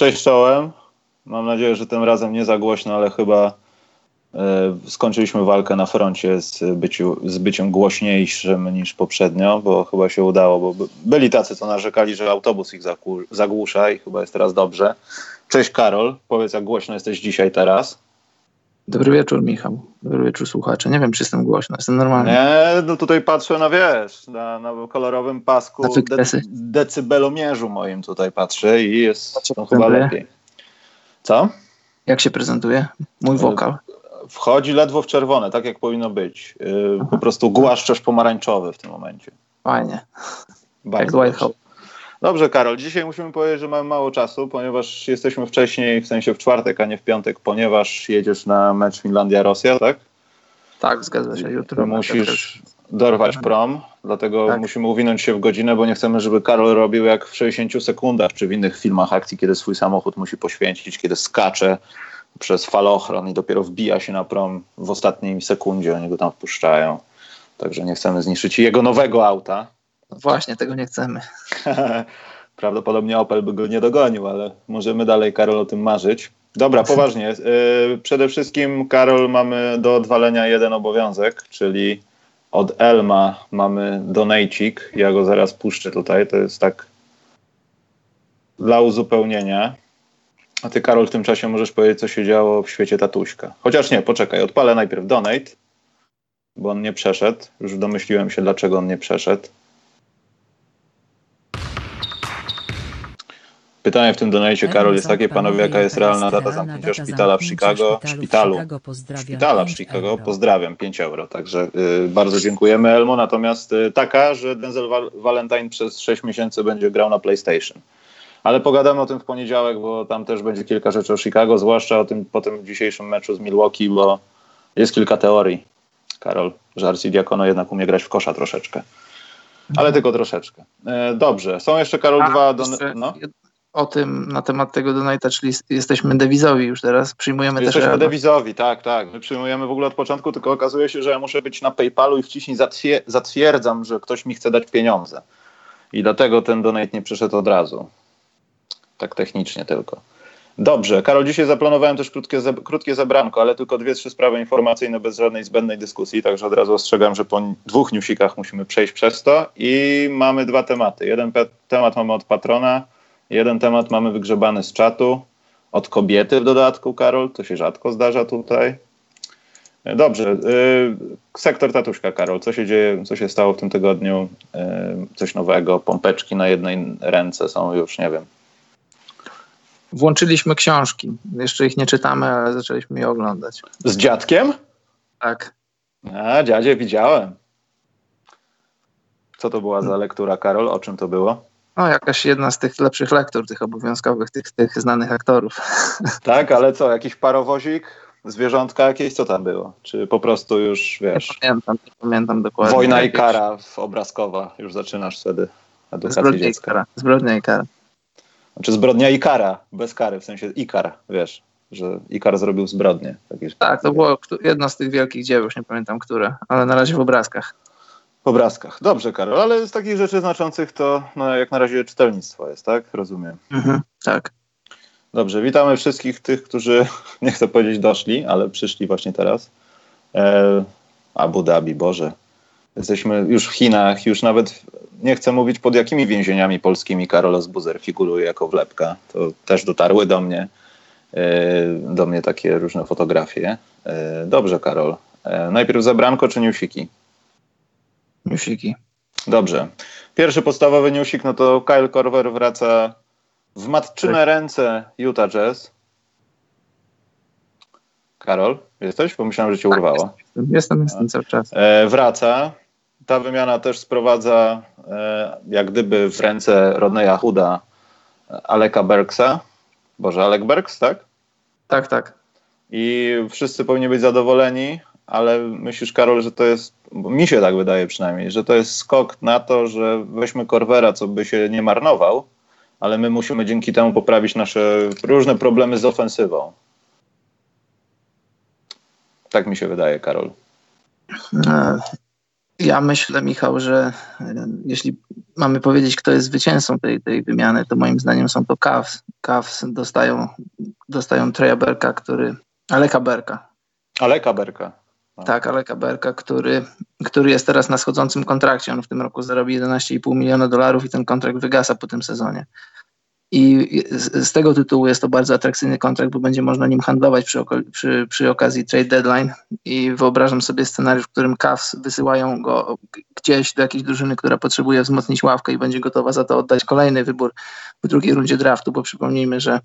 Cześć czołem. Mam nadzieję, że tym razem nie za głośno, ale chyba e, skończyliśmy walkę na froncie z, byciu, z byciem głośniejszym niż poprzednio, bo chyba się udało, bo byli tacy, co narzekali, że autobus ich zagłusza i chyba jest teraz dobrze. Cześć Karol, powiedz jak głośno jesteś dzisiaj teraz. Dobry wieczór, Michał. Dobry wieczór, słuchacze. Nie wiem, czy jestem głośno, jestem normalny. Nie, no tutaj patrzę na wiesz, na, na kolorowym pasku de, decybelomierzu moim tutaj patrzę i jest chyba lepiej. Co? Jak się prezentuje mój wokal? Wchodzi ledwo w czerwone, tak jak powinno być. Yy, po prostu głaszczesz pomarańczowy w tym momencie. Fajnie. Bardzo jak Dobrze, Karol, dzisiaj musimy powiedzieć, że mamy mało czasu, ponieważ jesteśmy wcześniej, w sensie w czwartek, a nie w piątek, ponieważ jedziesz na mecz Finlandia-Rosja, tak? Tak, zgadza się. Jutro musisz dorwać prom, dlatego tak. musimy uwinąć się w godzinę, bo nie chcemy, żeby Karol robił jak w 60 sekundach, czy w innych filmach akcji, kiedy swój samochód musi poświęcić, kiedy skacze przez falochron i dopiero wbija się na prom w ostatniej sekundzie, oni go tam wpuszczają. Także nie chcemy zniszczyć jego nowego auta, właśnie, tego nie chcemy. Prawdopodobnie Opel by go nie dogonił, ale możemy dalej, Karol, o tym marzyć. Dobra, poważnie. Yy, przede wszystkim, Karol, mamy do odwalenia jeden obowiązek, czyli od Elma mamy donajcik. Ja go zaraz puszczę tutaj. To jest tak dla uzupełnienia. A ty, Karol, w tym czasie możesz powiedzieć, co się działo w świecie tatuśka. Chociaż nie, poczekaj, odpalę najpierw donate, bo on nie przeszedł. Już domyśliłem się, dlaczego on nie przeszedł. Pytanie w tym donacie, Karol, jest takie, panowie, jaka jest realna data zamknięcia szpitala w Chicago, szpitalu, szpitala w Chicago, pozdrawiam, 5 euro, także y, bardzo dziękujemy Elmo, natomiast y, taka, że Denzel Valentine przez 6 miesięcy będzie grał na PlayStation. Ale pogadamy o tym w poniedziałek, bo tam też będzie kilka rzeczy o Chicago, zwłaszcza o tym po tym dzisiejszym meczu z Milwaukee, bo jest kilka teorii, Karol, że Arcidiakono jednak umie grać w kosza troszeczkę. Ale mhm. tylko troszeczkę. E, dobrze, są jeszcze, Karol, A, dwa... Do... No? O tym na temat tego donata, czyli jesteśmy dewizowi już teraz, przyjmujemy jesteśmy też... Jesteśmy dewizowi, tak, tak. My przyjmujemy w ogóle od początku, tylko okazuje się, że ja muszę być na PayPalu i wciśnij zatwierdzam, że ktoś mi chce dać pieniądze. I dlatego ten donate nie przyszedł od razu. Tak technicznie tylko. Dobrze, Karol, dzisiaj zaplanowałem też krótkie, krótkie zabranko, ale tylko dwie, trzy sprawy informacyjne bez żadnej zbędnej dyskusji, także od razu ostrzegam, że po dwóch newsikach musimy przejść przez to i mamy dwa tematy. Jeden temat mamy od patrona, Jeden temat mamy wygrzebany z czatu, od kobiety w dodatku, Karol, to się rzadko zdarza tutaj. E, dobrze, yy, sektor tatuszka, Karol, co się dzieje, co się stało w tym tygodniu? Yy, coś nowego, pompeczki na jednej ręce są już, nie wiem. Włączyliśmy książki, jeszcze ich nie czytamy, ale zaczęliśmy je oglądać. Z dziadkiem? Tak. A, dziadzie widziałem. Co to była za lektura, Karol? O czym to było? No, jakaś jedna z tych lepszych lektur, tych obowiązkowych, tych, tych znanych aktorów. Tak, ale co, jakiś parowozik, zwierzątka jakieś, co tam było? Czy po prostu już, wiesz... Nie pamiętam, nie pamiętam dokładnie. Wojna i kara obrazkowa, już zaczynasz wtedy edukację Zbrodnia dziecka. I kara. Zbrodnia i kara. Znaczy zbrodnia i kara, bez kary, w sensie Ikar, wiesz, że Ikar zrobił zbrodnię. Tak, to było jedno z tych wielkich dzieł, już nie pamiętam które, ale na razie w obrazkach. Obrazkach. Dobrze, Karol, ale z takich rzeczy znaczących to no, jak na razie czytelnictwo jest, tak? Rozumiem. Mhm, tak. Dobrze, witamy wszystkich tych, którzy, nie chcę powiedzieć doszli, ale przyszli właśnie teraz. E, Abu Dhabi, Boże. Jesteśmy już w Chinach, już nawet nie chcę mówić pod jakimi więzieniami polskimi Karol Buzer figuruje jako wlepka. To też dotarły do mnie, e, do mnie takie różne fotografie. E, dobrze, Karol. E, najpierw zabranko czy newsiki? Newsiki. Dobrze. Pierwszy podstawowy newsik, no to Kyle Korver wraca w matczyne tak. ręce Utah Jazz. Karol, jesteś? Pomyślałem, że cię tak, urwało. Jestem, jestem, jestem cały czas. E, wraca. ta wymiana też sprowadza e, jak gdyby w ręce Rodneya Huda Aleka Bergsa. Boże, Alek Bergs, tak? Tak, tak. I wszyscy powinni być zadowoleni, ale myślisz, Karol, że to jest, mi się tak wydaje przynajmniej, że to jest skok na to, że weźmy Korwera, co by się nie marnował, ale my musimy dzięki temu poprawić nasze różne problemy z ofensywą. Tak mi się wydaje, Karol. E, ja myślę, Michał, że e, jeśli mamy powiedzieć, kto jest zwycięzcą tej, tej wymiany, to moim zdaniem są to Cavs. Cavs dostają, dostają Treja Berka, który... Aleka Berka. Aleka Berka. Tak, Aleka Berka, który, który jest teraz na schodzącym kontrakcie. On w tym roku zarobi 11,5 miliona dolarów i ten kontrakt wygasa po tym sezonie. I z, z, tego tytułu jest to bardzo atrakcyjny kontrakt, bo będzie można nim handlować przy, przy, przy, okazji trade deadline. I wyobrażam sobie scenariusz, w którym Cavs wysyłają go gdzieś do jakiejś drużyny, która potrzebuje wzmocnić ławkę i będzie gotowa za to oddać kolejny wybór w drugiej rundzie draftu, bo przypomnijmy, że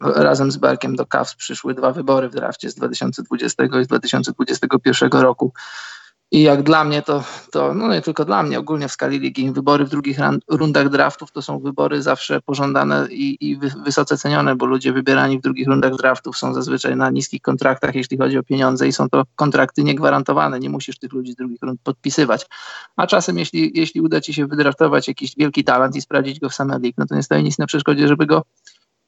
razem z Berkiem do Cavs przyszły dwa wybory w drafcie z 2020 i z 2021 roku. I jak dla mnie to, to, no nie tylko dla mnie, ogólnie w skali ligi, wybory w drugich rundach draftów to są wybory zawsze pożądane i, i wysoce cenione, bo ludzie wybierani w drugich rundach draftów są zazwyczaj na niskich kontraktach, jeśli chodzi o pieniądze i są to kontrakty niegwarantowane, nie musisz tych ludzi z drugich rund podpisywać. A czasem, jeśli, jeśli uda ci się wydraftować jakiś wielki talent i sprawdzić go w Summer League, no to nie stoi nic na przeszkodzie, żeby go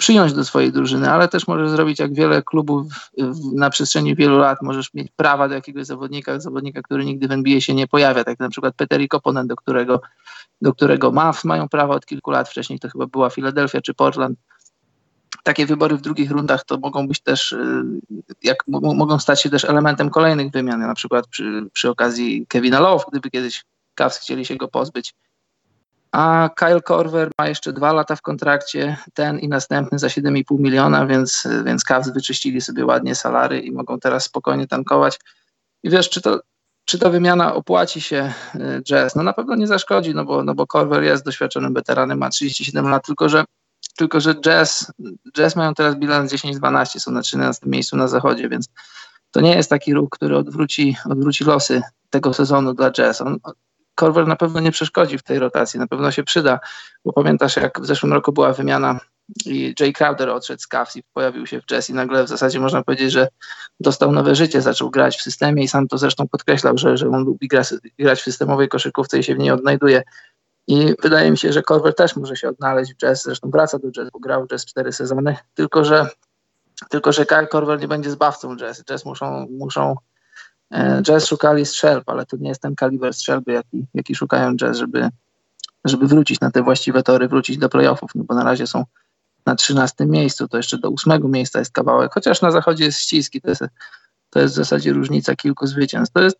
przyjąć do swojej drużyny, ale też możesz zrobić jak wiele klubów na przestrzeni wielu lat, możesz mieć prawa do jakiegoś zawodnika, zawodnika, który nigdy w NBA się nie pojawia, tak na przykład Peteri Koponen, do którego, do którego Mavs mają prawo od kilku lat, wcześniej to chyba była Philadelphia czy Portland. Takie wybory w drugich rundach to mogą być też, y, jak, mogą stać się też elementem kolejnych wymian, na przykład przy, przy okazji Kevina Love, gdyby kiedyś Cavs chcieli się go pozbyć, a Kyle Korver ma jeszcze dwa lata w kontrakcie, ten i następny za 7,5 miliona, więc, więc Cavs wyczyścili sobie ładnie salary i mogą teraz spokojnie tankować. I wiesz, czy to, czy ta wymiana opłaci się y, Jazz? No na pewno nie zaszkodzi, no bo, no bo Korver jest doświadczonym weteranem, ma 37 lat, tylko że, tylko że Jazz, Jazz mają teraz bilans 10-12, są na 13 miejscu na zachodzie, więc to nie jest taki ruch, który odwróci, odwróci losy tego sezonu dla Jazz. On, Korver na pewno nie przeszkodzi w tej rotacji, na pewno się przyda, bo pamiętasz jak w zeszłym roku była wymiana i Jay Crowder odszedł z Cavs i pojawił się w Jazz i nagle w zasadzie można powiedzieć, że dostał nowe życie, zaczął grać w systemie i sam to zresztą podkreślał, że, że on lubi grać, w systemowej koszykówce i się w niej odnajduje. I wydaje mi się, że Korver też może się odnaleźć w jazz, zresztą wraca do jazz, bo grał w jazz cztery sezony, tylko że, tylko że Kyle Korver nie będzie zbawcą jazz. Jazz muszą, muszą jazz szukali strzelb, ale to nie jest ten kaliber strzelby, jaki, jaki szukają jazz, żeby, żeby wrócić na te właściwe tory, wrócić do playoffów, no bo na razie są na 13 miejscu, to jeszcze do 8 miejsca jest kawałek, chociaż na zachodzie jest ściski, to jest, to jest w zasadzie różnica kilku zwycięstw. To jest,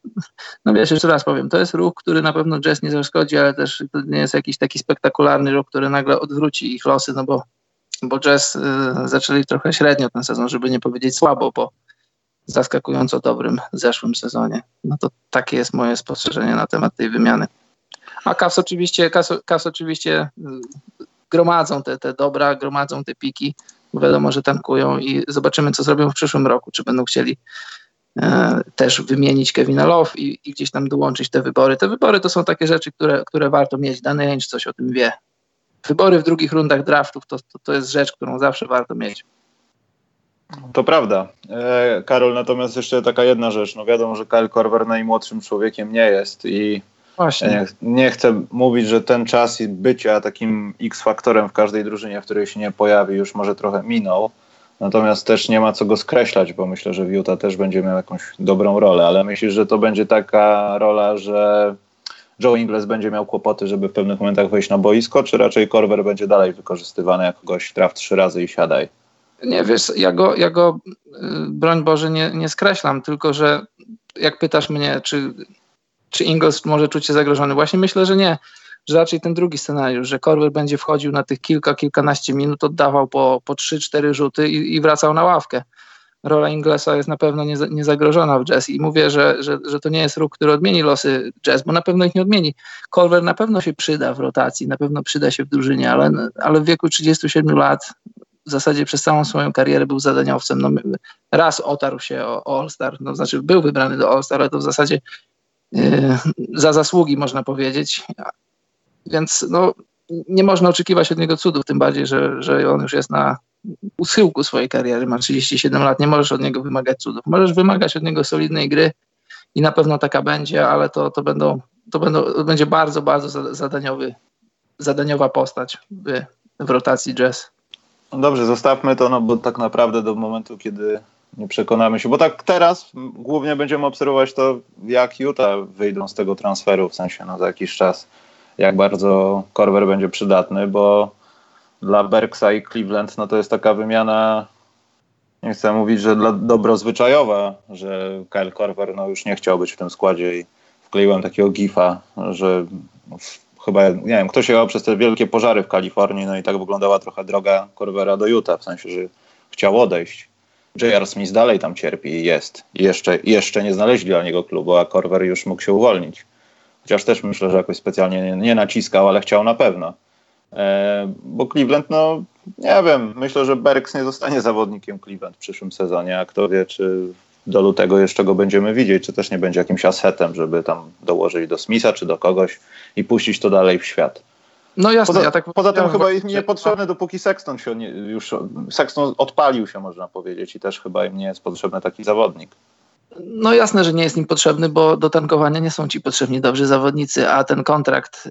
no wiesz, jeszcze raz powiem, to jest ruch, który na pewno jazz nie zaszkodzi, ale też to nie jest jakiś taki spektakularny ruch, który nagle odwróci ich losy, no bo, bo jazz y, zaczęli trochę średnio ten sezon, żeby nie powiedzieć słabo, bo zaskakująco dobrym zeszłym sezonie. No to takie jest moje spostrzeżenie na temat tej wymiany. A Cavs oczywiście, Cavs, oczywiście y, gromadzą te, te dobra, gromadzą te piki, wiadomo, że tankują i zobaczymy, co zrobią w przyszłym roku, czy będą chcieli e, też wymienić Kevina Love i, i, gdzieś tam dołączyć te wybory. Te wybory to są takie rzeczy, które, które warto mieć. Dany Ainge coś o tym wie. Wybory w drugich rundach draftów to, to, to jest rzecz, którą zawsze warto mieć. To prawda. E, Karol, natomiast jeszcze taka jedna rzecz. No wiadomo, że Kyle Korver najmłodszym człowiekiem nie jest i Właśnie. Nie, nie, chcę mówić, że ten czas bycia takim X-faktorem w każdej drużynie, w której się nie pojawi, już może trochę minął. Natomiast też nie ma co go skreślać, bo myślę, że Utah też będzie miał jakąś dobrą rolę, ale myślisz, że to będzie taka rola, że Joe Ingles będzie miał kłopoty, żeby w pewnych momentach wejść na boisko, czy raczej Korver będzie dalej wykorzystywany jako gość traf trzy razy i siadaj? Nie, wiesz, ja go, ja go y, broń Boże nie, nie skreślam, tylko że jak pytasz mnie, czy, czy Ingles może czuć się zagrożony, właśnie myślę, że nie, że raczej ten drugi scenariusz, że Korver będzie wchodził na tych kilka, kilkanaście minut, oddawał po, po trzy, cztery rzuty i, i wracał na ławkę. Rola Inglesa jest na pewno niezagrożona w jazz i mówię, że, że, że to nie jest ruch, który odmieni losy jazz, bo na pewno ich nie odmieni. Korver na pewno się przyda w rotacji, na pewno przyda się w drużynie, ale, ale w wieku 37 lat w zasadzie przez całą swoją karierę był zadaniowcem. No, raz otarł się o, All-Star, no, znaczy był wybrany do All-Star, ale to w zasadzie za zasługi, można powiedzieć. Więc no, nie można oczekiwać od niego cudów, tym bardziej, że, że on już jest na u schyłku swojej kariery, ma 37 lat, nie możesz od niego wymagać cudów. Możesz wymagać od niego solidnej gry i na pewno taka będzie, ale to, to, będą, to, będą, będzie bardzo, bardzo zadaniowy, zadaniowa postać w, w rotacji jazz. No dobrze, zostawmy to, no bo tak naprawdę do momentu, kiedy nie przekonamy się, bo tak teraz głównie będziemy obserwować to, jak Utah wyjdą z tego transferu, w sensie no za jakiś czas, jak bardzo Korver będzie przydatny, bo dla Berksa i Cleveland no to jest taka wymiana, nie chcę mówić, że dla dobro zwyczajowa, że Kyle Korver no już nie chciał być w tym składzie i wkleiłem takiego gifa, że chyba, nie wiem, ktoś jechał przez te wielkie pożary w Kalifornii, no i tak wyglądała trochę droga Korvera do Utah, w sensie, że chciał odejść. J.R. Smith dalej tam cierpi i jest. Jeszcze, jeszcze nie znaleźli dla niego klubu, a Korver już mógł się uwolnić. Chociaż też myślę, że jakoś specjalnie nie, nie naciskał, ale chciał na pewno. E, bo Cleveland, no nie wiem, myślę, że Berks nie zostanie zawodnikiem Cleveland w przyszłym sezonie, a kto wie, czy do lutego jeszcze go będziemy widzieć, czy też nie będzie jakimś asetem, żeby tam dołożyć do Smitha czy do kogoś i puścić to dalej w świat. No jasne, poza, ja tak poza tym chyba jest niepotrzebny, dopóki Sexton się nie, już Sexton odpalił się, można powiedzieć, i też chyba im nie jest potrzebny taki zawodnik. No jasne, że nie jest im potrzebny, bo do tankowania nie są ci potrzebni dobrzy zawodnicy, a ten kontrakt,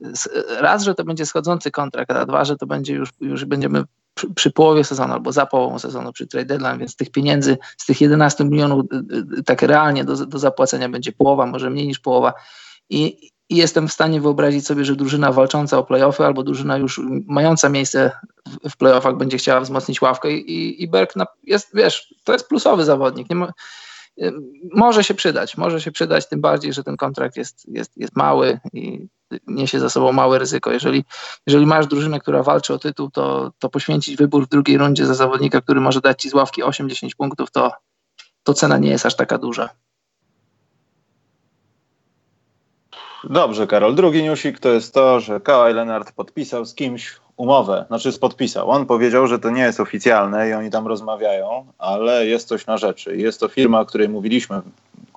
raz, że to będzie schodzący kontrakt, a dwa, że to będzie już, już będziemy przy, przy, połowie sezonu albo za połową sezonu przy trade deadline, więc tych pieniędzy z tych 11 milionów y, y, tak realnie do, do zapłacenia będzie połowa, może mniej niż połowa i, i jestem w stanie wyobrazić sobie, że drużyna walcząca o playoffy albo drużyna już mająca miejsce w, playoffach będzie chciała wzmocnić ławkę i, i Berg jest, wiesz, to jest plusowy zawodnik. Nie ma, może się przydać, może się przydać, tym bardziej, że ten kontrakt jest, jest, jest mały i niesie za sobą małe ryzyko. Jeżeli, jeżeli masz drużynę, która walczy o tytuł, to, to poświęcić wybór w drugiej rundzie za zawodnika, który może dać ci z ławki 8-10 punktów, to, to cena nie jest aż taka duża. Dobrze, Karol. Drugi newsik to jest to, że Kawhi Leonard podpisał z kimś umowę, znaczy podpisał. On powiedział, że to nie jest oficjalne i oni tam rozmawiają, ale jest coś na rzeczy. Jest to firma, o której mówiliśmy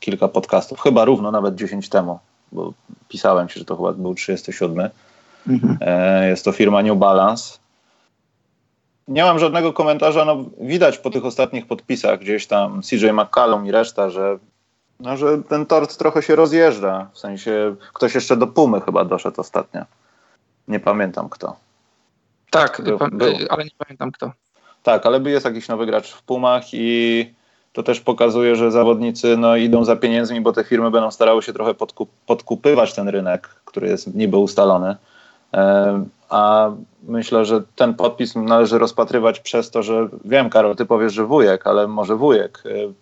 kilka podcastów, chyba równo nawet 10 temu, bo pisałem ci, że to chyba był 37. Mhm. E, jest to firma New Balance. Nie mam żadnego komentarza. No, widać po tych ostatnich podpisach, gdzieś tam CJ McCallum i reszta, że, no, że ten tort trochę się rozjeżdża. W sensie ktoś jeszcze do Pumy chyba doszedł ostatnio. Nie pamiętam kto. Tak, był, był. ale nie pamiętam kto. Tak, ale jest jakiś nowy gracz w Pumach i to też pokazuje, że zawodnicy no, idą za pieniędzmi, bo te firmy będą starały się trochę podkup podkupywać ten rynek, który jest niby ustalony. A myślę, że ten podpis należy rozpatrywać przez to, że wiem, Karol, ty powiesz, że wujek, ale może wujek. E,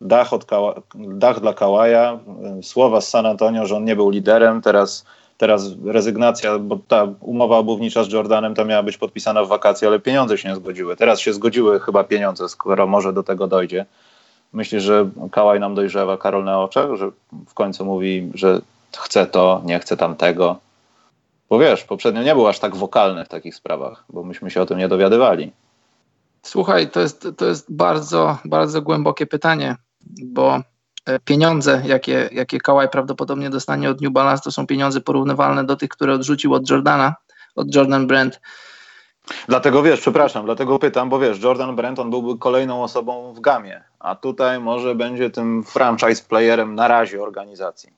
dach, od dach dla Kałaja, e, słowa z San Antonio, że on nie był liderem, teraz teraz rezygnacja, bo ta umowa obuwnicza z Jordanem to miała być podpisana w wakacje, ale pieniądze się nie zgodziły. Teraz się zgodziły chyba pieniądze, skoro może do tego dojdzie. Myślisz, że Kałaj nam dojrzewa Karol na oczach, że w końcu mówi, że chce to, nie chce tamtego? Bo wiesz, poprzednio nie był aż tak wokalny w takich sprawach, bo myśmy się o tym nie dowiadywali. Słuchaj, to jest, to jest bardzo, bardzo głębokie pytanie, bo E, pieniądze, jakie, jakie Kawhi prawdopodobnie dostanie od New Balance, to są pieniądze porównywalne do tych, które odrzucił od Jordana, od Jordan Brand. Dlatego wiesz, przepraszam, dlatego pytam, bo wiesz, Jordan Brand on byłby kolejną osobą w gamie, a tutaj może będzie tym franchise playerem na razie organizacji.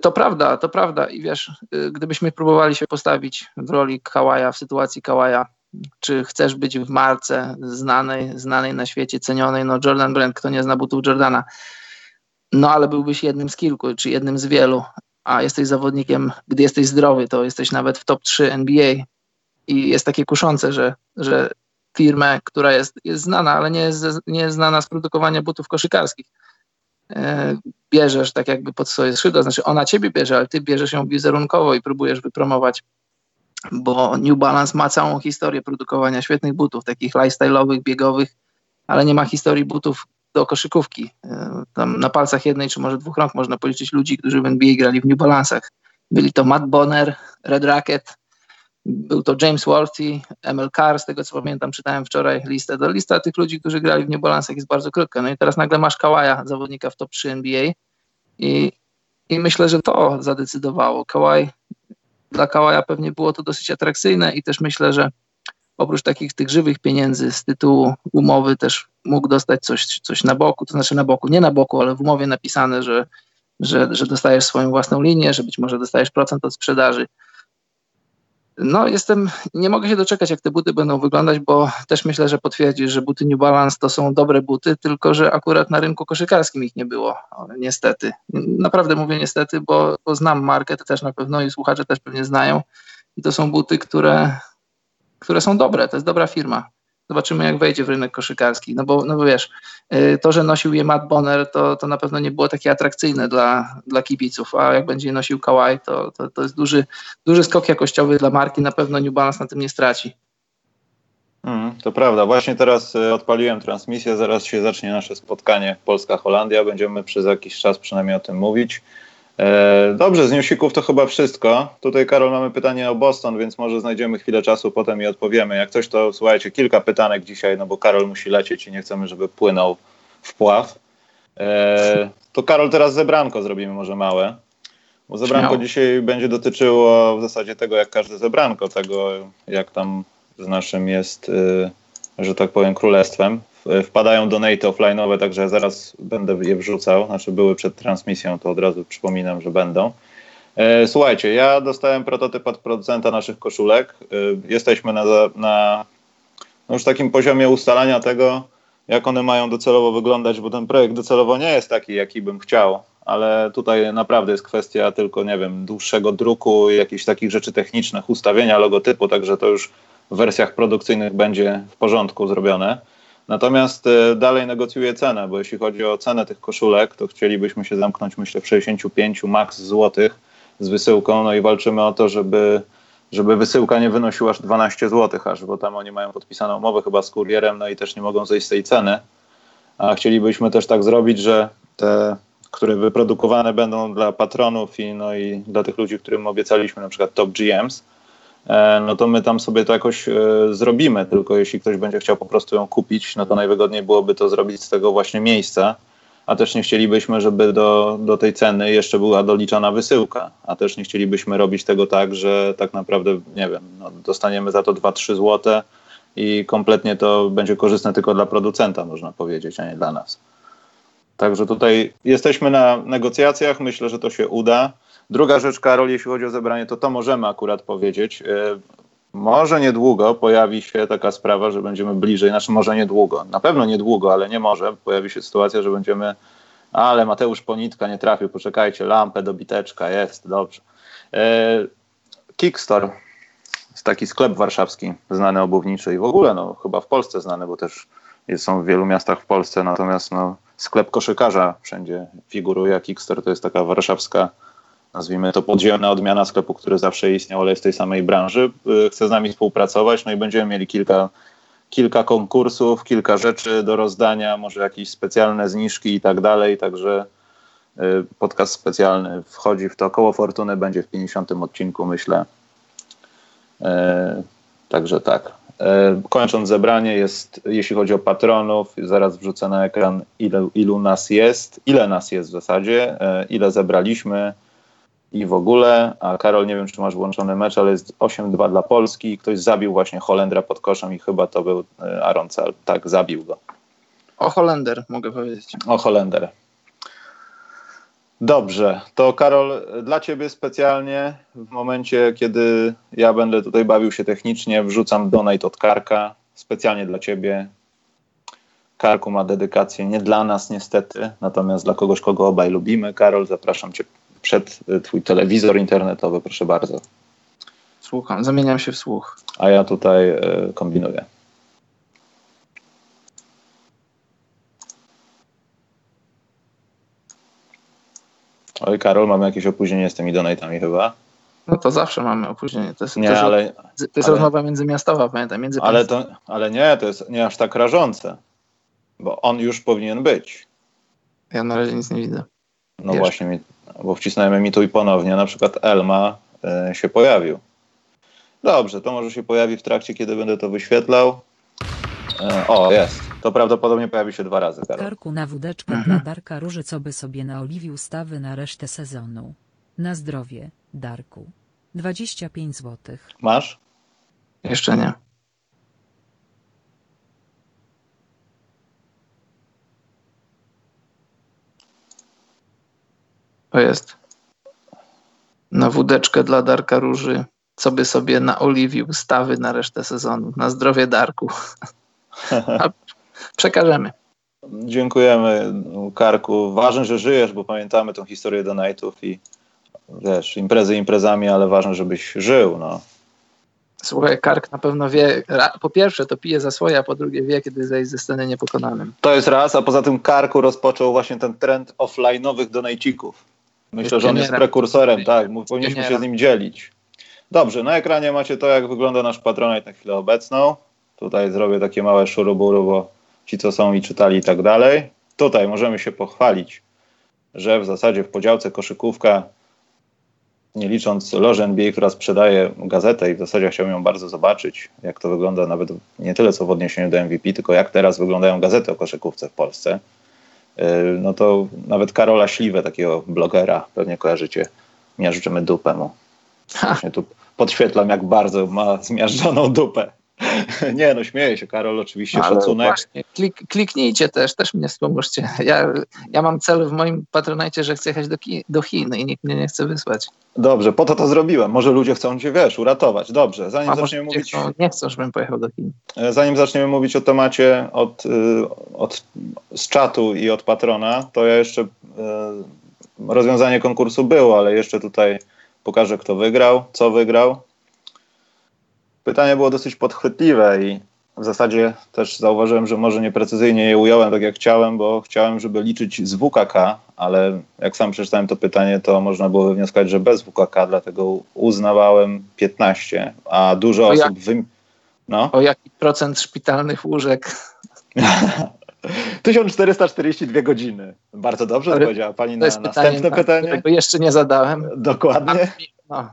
To prawda, to prawda. I wiesz, e, gdybyśmy próbowali się postawić w roli Kawaja, w sytuacji Kawaja, czy chcesz być w marce znanej, znanej na świecie, cenionej, no Jordan Brand, kto nie zna butów Jordana, no ale byłbyś jednym z kilku, czy jednym z wielu, a jesteś zawodnikiem, gdy jesteś zdrowy, to jesteś nawet w top 3 NBA i jest takie kuszące, że, że firmę, która jest, jest znana, ale nie jest, nie jest znana z produkowania butów koszykarskich, e, bierzesz tak jakby pod swoje skrzydła, znaczy ona ciebie bierze, ale ty bierzesz ją wizerunkowo i próbujesz wypromować, bo New Balance ma całą historię produkowania świetnych butów, takich lifestyle'owych, biegowych, ale nie ma historii butów do koszykówki. E, tam na palcach jednej czy może dwóch rąk można policzyć ludzi, którzy w NBA grali w New Balance'ach. Byli to Matt Bonner, Red Racket, był to James Worthy, ML Carr, z tego co pamiętam, czytałem wczoraj listę. To lista tych ludzi, którzy grali w New jest bardzo krótka. No i teraz nagle masz Kawaja, zawodnika w top 3 NBA i i myślę, że to zadecydowało. Kawaj, dla Kawaja pewnie było to dosyć atrakcyjne i też myślę, że oprócz takich tych żywych pieniędzy z tytułu umowy też mógł dostać coś, coś na boku, to znaczy na boku, nie na boku, ale w umowie napisane, że, że, że dostajesz swoją własną linię, że być może dostajesz procent od sprzedaży. No, jestem, nie mogę się doczekać, jak te buty będą wyglądać, bo też myślę, że potwierdzisz, że buty New Balance to są dobre buty, tylko że akurat na rynku koszykarskim ich nie było, niestety. Naprawdę mówię niestety, bo, bo znam markę, to też na pewno i słuchacze też pewnie znają. I to są buty, które, które są dobre, to jest dobra firma. Zobaczymy, jak wejdzie w rynek koszykarski. No bo, no bo wiesz, y, to, że nosił je Matt Bonner, to, to na pewno nie było takie atrakcyjne dla, dla kibiców, a jak będzie nosił Kawhi, to, to, to jest duży, duży skok jakościowy dla marki. Na pewno New Balance na tym nie straci. Mm, to prawda. Właśnie teraz y, odpaliłem transmisję. Zaraz się zacznie nasze spotkanie Polska-Holandia. Będziemy przez jakiś czas przynajmniej o tym mówić. E, dobrze, z newsików to chyba wszystko. Tutaj, Karol, mamy pytanie o Boston, więc może znajdziemy chwilę czasu potem i odpowiemy. Jak coś, to słuchajcie, kilka pytanek dzisiaj, no bo Karol musi lecieć i nie chcemy, żeby płynął w pław. E, to Karol, teraz zebranko zrobimy może małe. Bo zebranko Śmiało. dzisiaj będzie dotyczyło w zasadzie tego, jak każde zebranko, tego jak tam z naszym jest, y, że tak powiem, królestwem. Wpadają donate offline'owe, także zaraz będę je wrzucał. Znaczy były przed transmisją, to od razu przypominam, że będą. E, słuchajcie, ja dostałem prototyp od producenta naszych koszulek. E, jesteśmy na, na no już takim poziomie ustalania tego, jak one mają docelowo wyglądać, bo ten projekt docelowo nie jest taki, jaki bym chciał, ale tutaj naprawdę jest kwestia tylko, nie wiem, dłuższego druku, jakichś takich rzeczy technicznych, ustawienia logotypu, także to już w wersjach produkcyjnych będzie w porządku zrobione. Natomiast e, dalej negocjuję cenę, bo jeśli chodzi o cenę tych koszulek, to chcielibyśmy się zamknąć myślę w 65 max złotych z wysyłką, no i walczymy o to, żeby, żeby wysyłka nie wynosiła aż 12 zł aż, bo tam oni mają podpisaną umowę chyba z kurierem, no i też nie mogą zejść z tej ceny. A chcielibyśmy też tak zrobić, że te, które wyprodukowane będą dla patronów i, no i dla tych ludzi, którym obiecaliśmy, na przykład Top GMs, no to my tam sobie to jakoś e, zrobimy, tylko jeśli ktoś będzie chciał po prostu ją kupić, no to najwygodniej byłoby to zrobić z tego właśnie miejsca, a też nie chcielibyśmy, żeby do, do tej ceny jeszcze była doliczana wysyłka, a też nie chcielibyśmy robić tego tak, że tak naprawdę, nie wiem, no dostaniemy za to 2-3 złote i kompletnie to będzie korzystne tylko dla producenta, można powiedzieć, a nie dla nas. Także tutaj jesteśmy na negocjacjach, myślę, że to się uda. Druga rzecz, Karol, jeśli chodzi o zebranie, to to możemy akurat powiedzieć. E, może niedługo pojawi się taka sprawa, że będziemy bliżej, znaczy może niedługo, na pewno niedługo, ale nie może, pojawi się sytuacja, że będziemy, ale Mateusz Ponitka nie trafił, poczekajcie, lampę do biteczka, jest, dobrze. E, Kickstore, taki sklep warszawski, znany obuwniczy i w ogóle, no chyba w Polsce znany, bo też są w wielu miastach w Polsce, natomiast no, sklep koszykarza wszędzie figuruje, Kickstore to jest taka warszawska nazwijmy to podziemna odmiana sklepu, który zawsze istniał, ale jest w tej samej branży, y, chce z nami współpracować, no i będziemy mieli kilka, kilka konkursów, kilka rzeczy do rozdania, może jakieś specjalne zniżki i tak dalej, także y, podcast specjalny wchodzi w to. Koło Fortuny będzie w 50 odcinku, myślę. E, także tak. Kończąc zebranie, jest, jeśli chodzi o patronów, zaraz wrzucę na ekran, ile, ilu nas jest, ile nas jest w zasadzie, ile zebraliśmy, i w ogóle. A Karol, nie wiem, czy masz włączony mecz, ale jest 8-2 dla Polski i ktoś zabił właśnie Holendra pod koszem i chyba to był e, Aaron Cel. Tak, zabił go. O Holender, mogę powiedzieć. O Holender. Dobrze, to Karol, dla Ciebie specjalnie w momencie, kiedy ja będę tutaj bawił się technicznie, wrzucam donate od Karka, specjalnie dla Ciebie. Karku ma dedykację nie dla nas niestety, natomiast dla kogoś, kogo obaj lubimy. Karol, zapraszam Cię przed y, twój telewizor internetowy, proszę bardzo. Słucham, zamieniam się w słuch. A ja tutaj y, kombinuję. Oj, Karol, mamy jakieś opóźnienie z tymi donatami chyba. No to zawsze mamy opóźnienie. To jest, nie, to ale, to jest ale, rozmowa międzymiastowa, pamiętam. Między ale, to, ale nie, to jest nie aż tak rażące, bo on już powinien być. Ja na razie nic nie widzę. No Wiesz. właśnie, mi, bo wcisnąłem emituj ponownie, na przykład Elma y, się pojawił. Dobrze, to może się pojawi w trakcie, kiedy będę to wyświetlał. Y, o, jest. to prawdopodobnie pojawi się dwa razy, Karol. Karku na wódeczkę Mhm. dla Darka Róży, co by sobie naoliwił stawy na resztę sezonu. Na zdrowie, Darku. 25 zł. Masz? Jeszcze nie. To jest na wódeczkę dla Darka Róży, co by sobie naoliwił stawy na resztę sezonu. Na zdrowie Darku. A Przekażemy. Dziękujemy, Karku. Ważne, że żyjesz, bo pamiętamy tą historię donate'ów i wiesz, imprezy imprezami, ale ważne, żebyś żył, no. Słuchaj, Kark na pewno wie, po pierwsze to pije za swoje, a po drugie wie, kiedy zejść ze sceny niepokonanym. To jest raz, a poza tym Karku rozpoczął właśnie ten trend offline'owych donajcików. Myślę, że on jest prekursorem, tak, powinniśmy się z nim dzielić. Dobrze, na ekranie macie to, jak wygląda nasz Patronite na chwilę obecną. Tutaj zrobię takie małe szuruburu, bo ci, co są i czytali i tak dalej. Tutaj możemy się pochwalić, że w zasadzie w podziałce koszykówka, nie licząc loży NBA, która sprzedaje gazetę i w zasadzie chciałbym ją bardzo zobaczyć, jak to wygląda nawet nie tyle co w odniesieniu do MVP, tylko jak teraz wyglądają gazety o koszykówce w Polsce. Yy, No to nawet Karola Śliwę, takiego blogera, pewnie kojarzycie, miażdżymy dupę mu. Właśnie tu podświetlam, jak bardzo ma zmiażdżoną dupę. Nie no, śmieję się, Karol, oczywiście Ale szacunek. Właśnie, klik, kliknijcie też, też mnie wspomóżcie. Ja, ja mam cel w moim patronajcie, że chcę jechać do, Ki- do Chin i nikt mnie nie chce wysłać. Dobrze, po to to zrobiłem. Może ludzie chcą cię, wiesz, uratować. Dobrze, zanim A zaczniemy mówić... chcą, nie chcą, żebym pojechał do Chin. E, Zanim zaczniemy mówić o temacie od, y, od, z czatu i od patrona, to ja jeszcze y, rozwiązanie konkursu było, ale jeszcze tutaj pokażę, kto wygrał, co wygrał. Pytanie było dosyć podchwytliwe i w zasadzie też zauważyłem, że może nieprecyzyjnie je ująłem tak jak chciałem, bo chciałem, żeby liczyć z WKK, ale jak sam przeczytałem to pytanie, to można było wywnioskować, że bez WKK, dlatego uznawałem 15, a dużo To osób... jak- Wym... No. O jaki procent szpitalnych łóżek? 1442 godziny. Bardzo dobrze Ale powiedziała pani na pytanie, następne na pytanie. jeszcze nie zadałem. Dokładnie. No.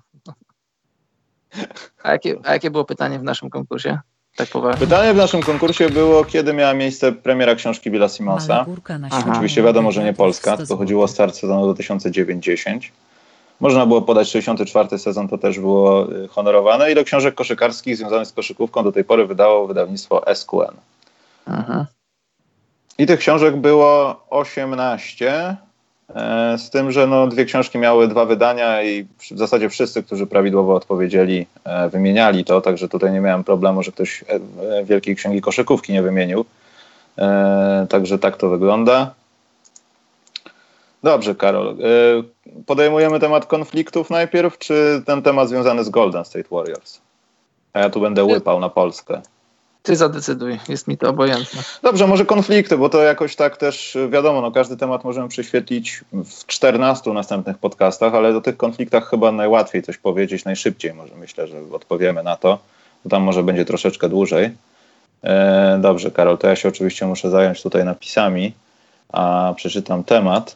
A, jakie, a jakie było pytanie w naszym konkursie? Tak poważnie. Pytanie w naszym konkursie było, kiedy miała miejsce premiera książki Billa Simonsa. Aha. Oczywiście wiadomo, że nie Polska, 100 tylko chodziło o start sezonu 2009-10. Można było podać 64 sezon, to też było y, honorowane. I do książek koszykarskich związanych z koszykówką do tej pory wydało wydawnictwo SQN. Mhm. I tych książek było 18, e, z tym, że no, dwie książki miały dwa wydania i w zasadzie wszyscy, którzy prawidłowo odpowiedzieli, e, wymieniali to, także tutaj nie miałem problemu, że ktoś e, e, Wielkiej Księgi Koszykówki nie wymienił. E, Także tak to wygląda. Dobrze, Karol. E, Podejmujemy temat konfliktów najpierw, czy ten temat związany z Golden State Warriors? A ja tu będę łypał na Polskę. Ty zadecyduj, jest mi to obojętne. Dobrze, może konflikty, bo to jakoś tak też y, wiadomo, no każdy temat możemy prześwietlić w 14 następnych podcastach, ale o tych konfliktach chyba najłatwiej coś powiedzieć, najszybciej może myślę, że odpowiemy na to, bo tam może będzie troszeczkę dłużej. E, dobrze, Karol, to ja się oczywiście muszę zająć tutaj napisami, a przeczytam temat.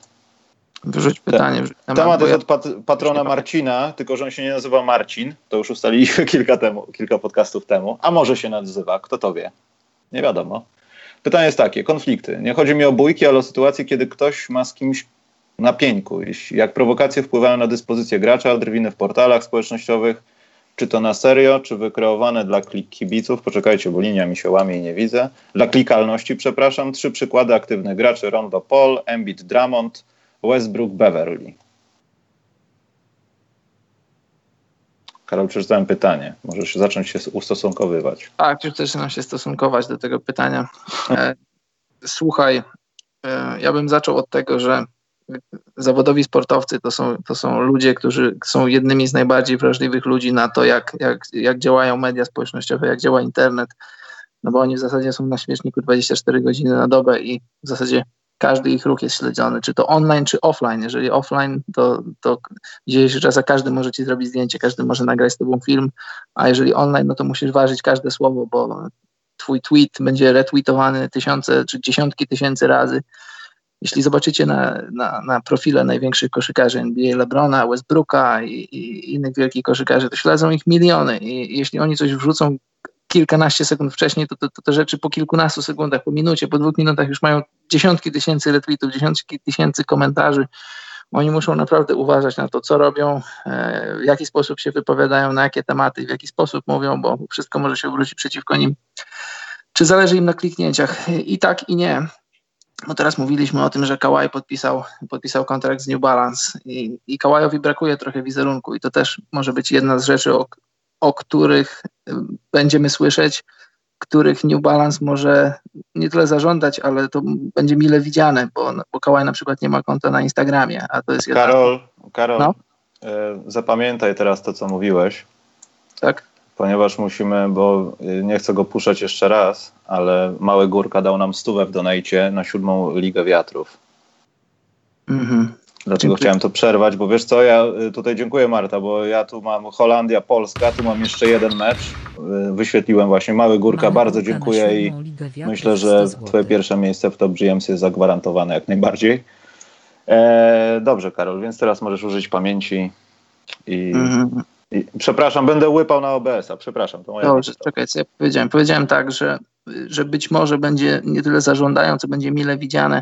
Wyrzuć pytanie. Wyrzuć temat, jest od pat patrona Marcina, tylko że on się nie nazywa Marcin. To już ustaliliśmy kilka, temu, kilka podcastów temu. A może się nazywa, kto to wie? Nie wiadomo. Pytanie jest takie, konflikty. Nie chodzi mi o bójki, ale o sytuację, kiedy ktoś ma z kimś na pieńku. Jak prowokacje wpływają na dyspozycję gracza, drwiny w portalach społecznościowych, czy to na serio, czy wykreowane dla klik kibiców. Poczekajcie, bo linia mi się łamie i nie widzę. Dla klikalności, przepraszam. Trzy przykłady aktywnych graczy. Rondo Paul, Embiid Drummond, Westbrook Beverly. Karol, przeczytałem pytanie. Możesz zacząć się ustosunkowywać. Tak, już zaczynam się stosunkować do tego pytania. E, słuchaj, e, ja bym zaczął od tego, że zawodowi sportowcy to są, to są ludzie, którzy są jednymi z najbardziej wrażliwych ludzi na to, jak, jak, jak działają media społecznościowe, jak działa internet. No bo oni w zasadzie są na śmieszniku 24 godziny na dobę i w zasadzie każdy ich ruch jest śledziony, czy to online, czy offline. Jeżeli offline, to, to w dzisiejszych czasach każdy może ci zrobić zdjęcie, każdy może nagrać z tobą film, a jeżeli online, no to musisz ważyć każde słowo, bo twój tweet będzie retweetowany tysiące czy dziesiątki tysięcy razy. Jeśli zobaczycie na, na, na profile największych koszykarzy NBA, LeBrona, Westbrooka i, i innych wielkich koszykarzy, to śledzą ich miliony i jeśli oni coś wrzucą kilkanaście sekund wcześniej, to, to, to te rzeczy po kilkunastu sekundach, po minucie, po dwóch minutach już mają dziesiątki tysięcy retweetów, dziesiątki tysięcy komentarzy. Oni muszą naprawdę uważać na to, co robią, e, w jaki sposób się wypowiadają, na jakie tematy, w jaki sposób mówią, bo wszystko może się obrócić przeciwko nim. Czy zależy im na kliknięciach? I tak, i nie. No teraz mówiliśmy o tym, że Kawhi podpisał, podpisał kontrakt z New Balance i, i Kawajowi brakuje trochę wizerunku i to też może być jedna z rzeczy, o, o których będziemy słyszeć, których New Balance może nie tyle zażądać, ale to będzie mile widziane, bo, bo Kawhi na przykład nie ma konta na Instagramie, a to jest jedna... Karol, Karol no? e, zapamiętaj teraz to, co mówiłeś. Tak ponieważ musimy, bo y, nie chcę go puszczać jeszcze raz, ale Mały Górka dał nam stówę w donajcie na siódmą Ligę Wiatrów. Mhm. Dlatego dziękuję. chciałem to przerwać, bo wiesz co, ja y, tutaj dziękuję Marta, bo ja tu mam Holandia, Polska, tu mam jeszcze jeden mecz. Y, wyświetliłem właśnie Mały Górka, bardzo dziękuję i myślę, że twoje pierwsze miejsce w Top GMS jest zagwarantowane jak najbardziej. E, dobrze Karol, więc teraz możesz użyć pamięci i mhm. I, przepraszam, będę łypał na OBS-a, przepraszam. To moja Dobrze, czekaj, co ja powiedziałem. Powiedziałem tak, że, że być może będzie nie tyle zażądają, co będzie mile widziane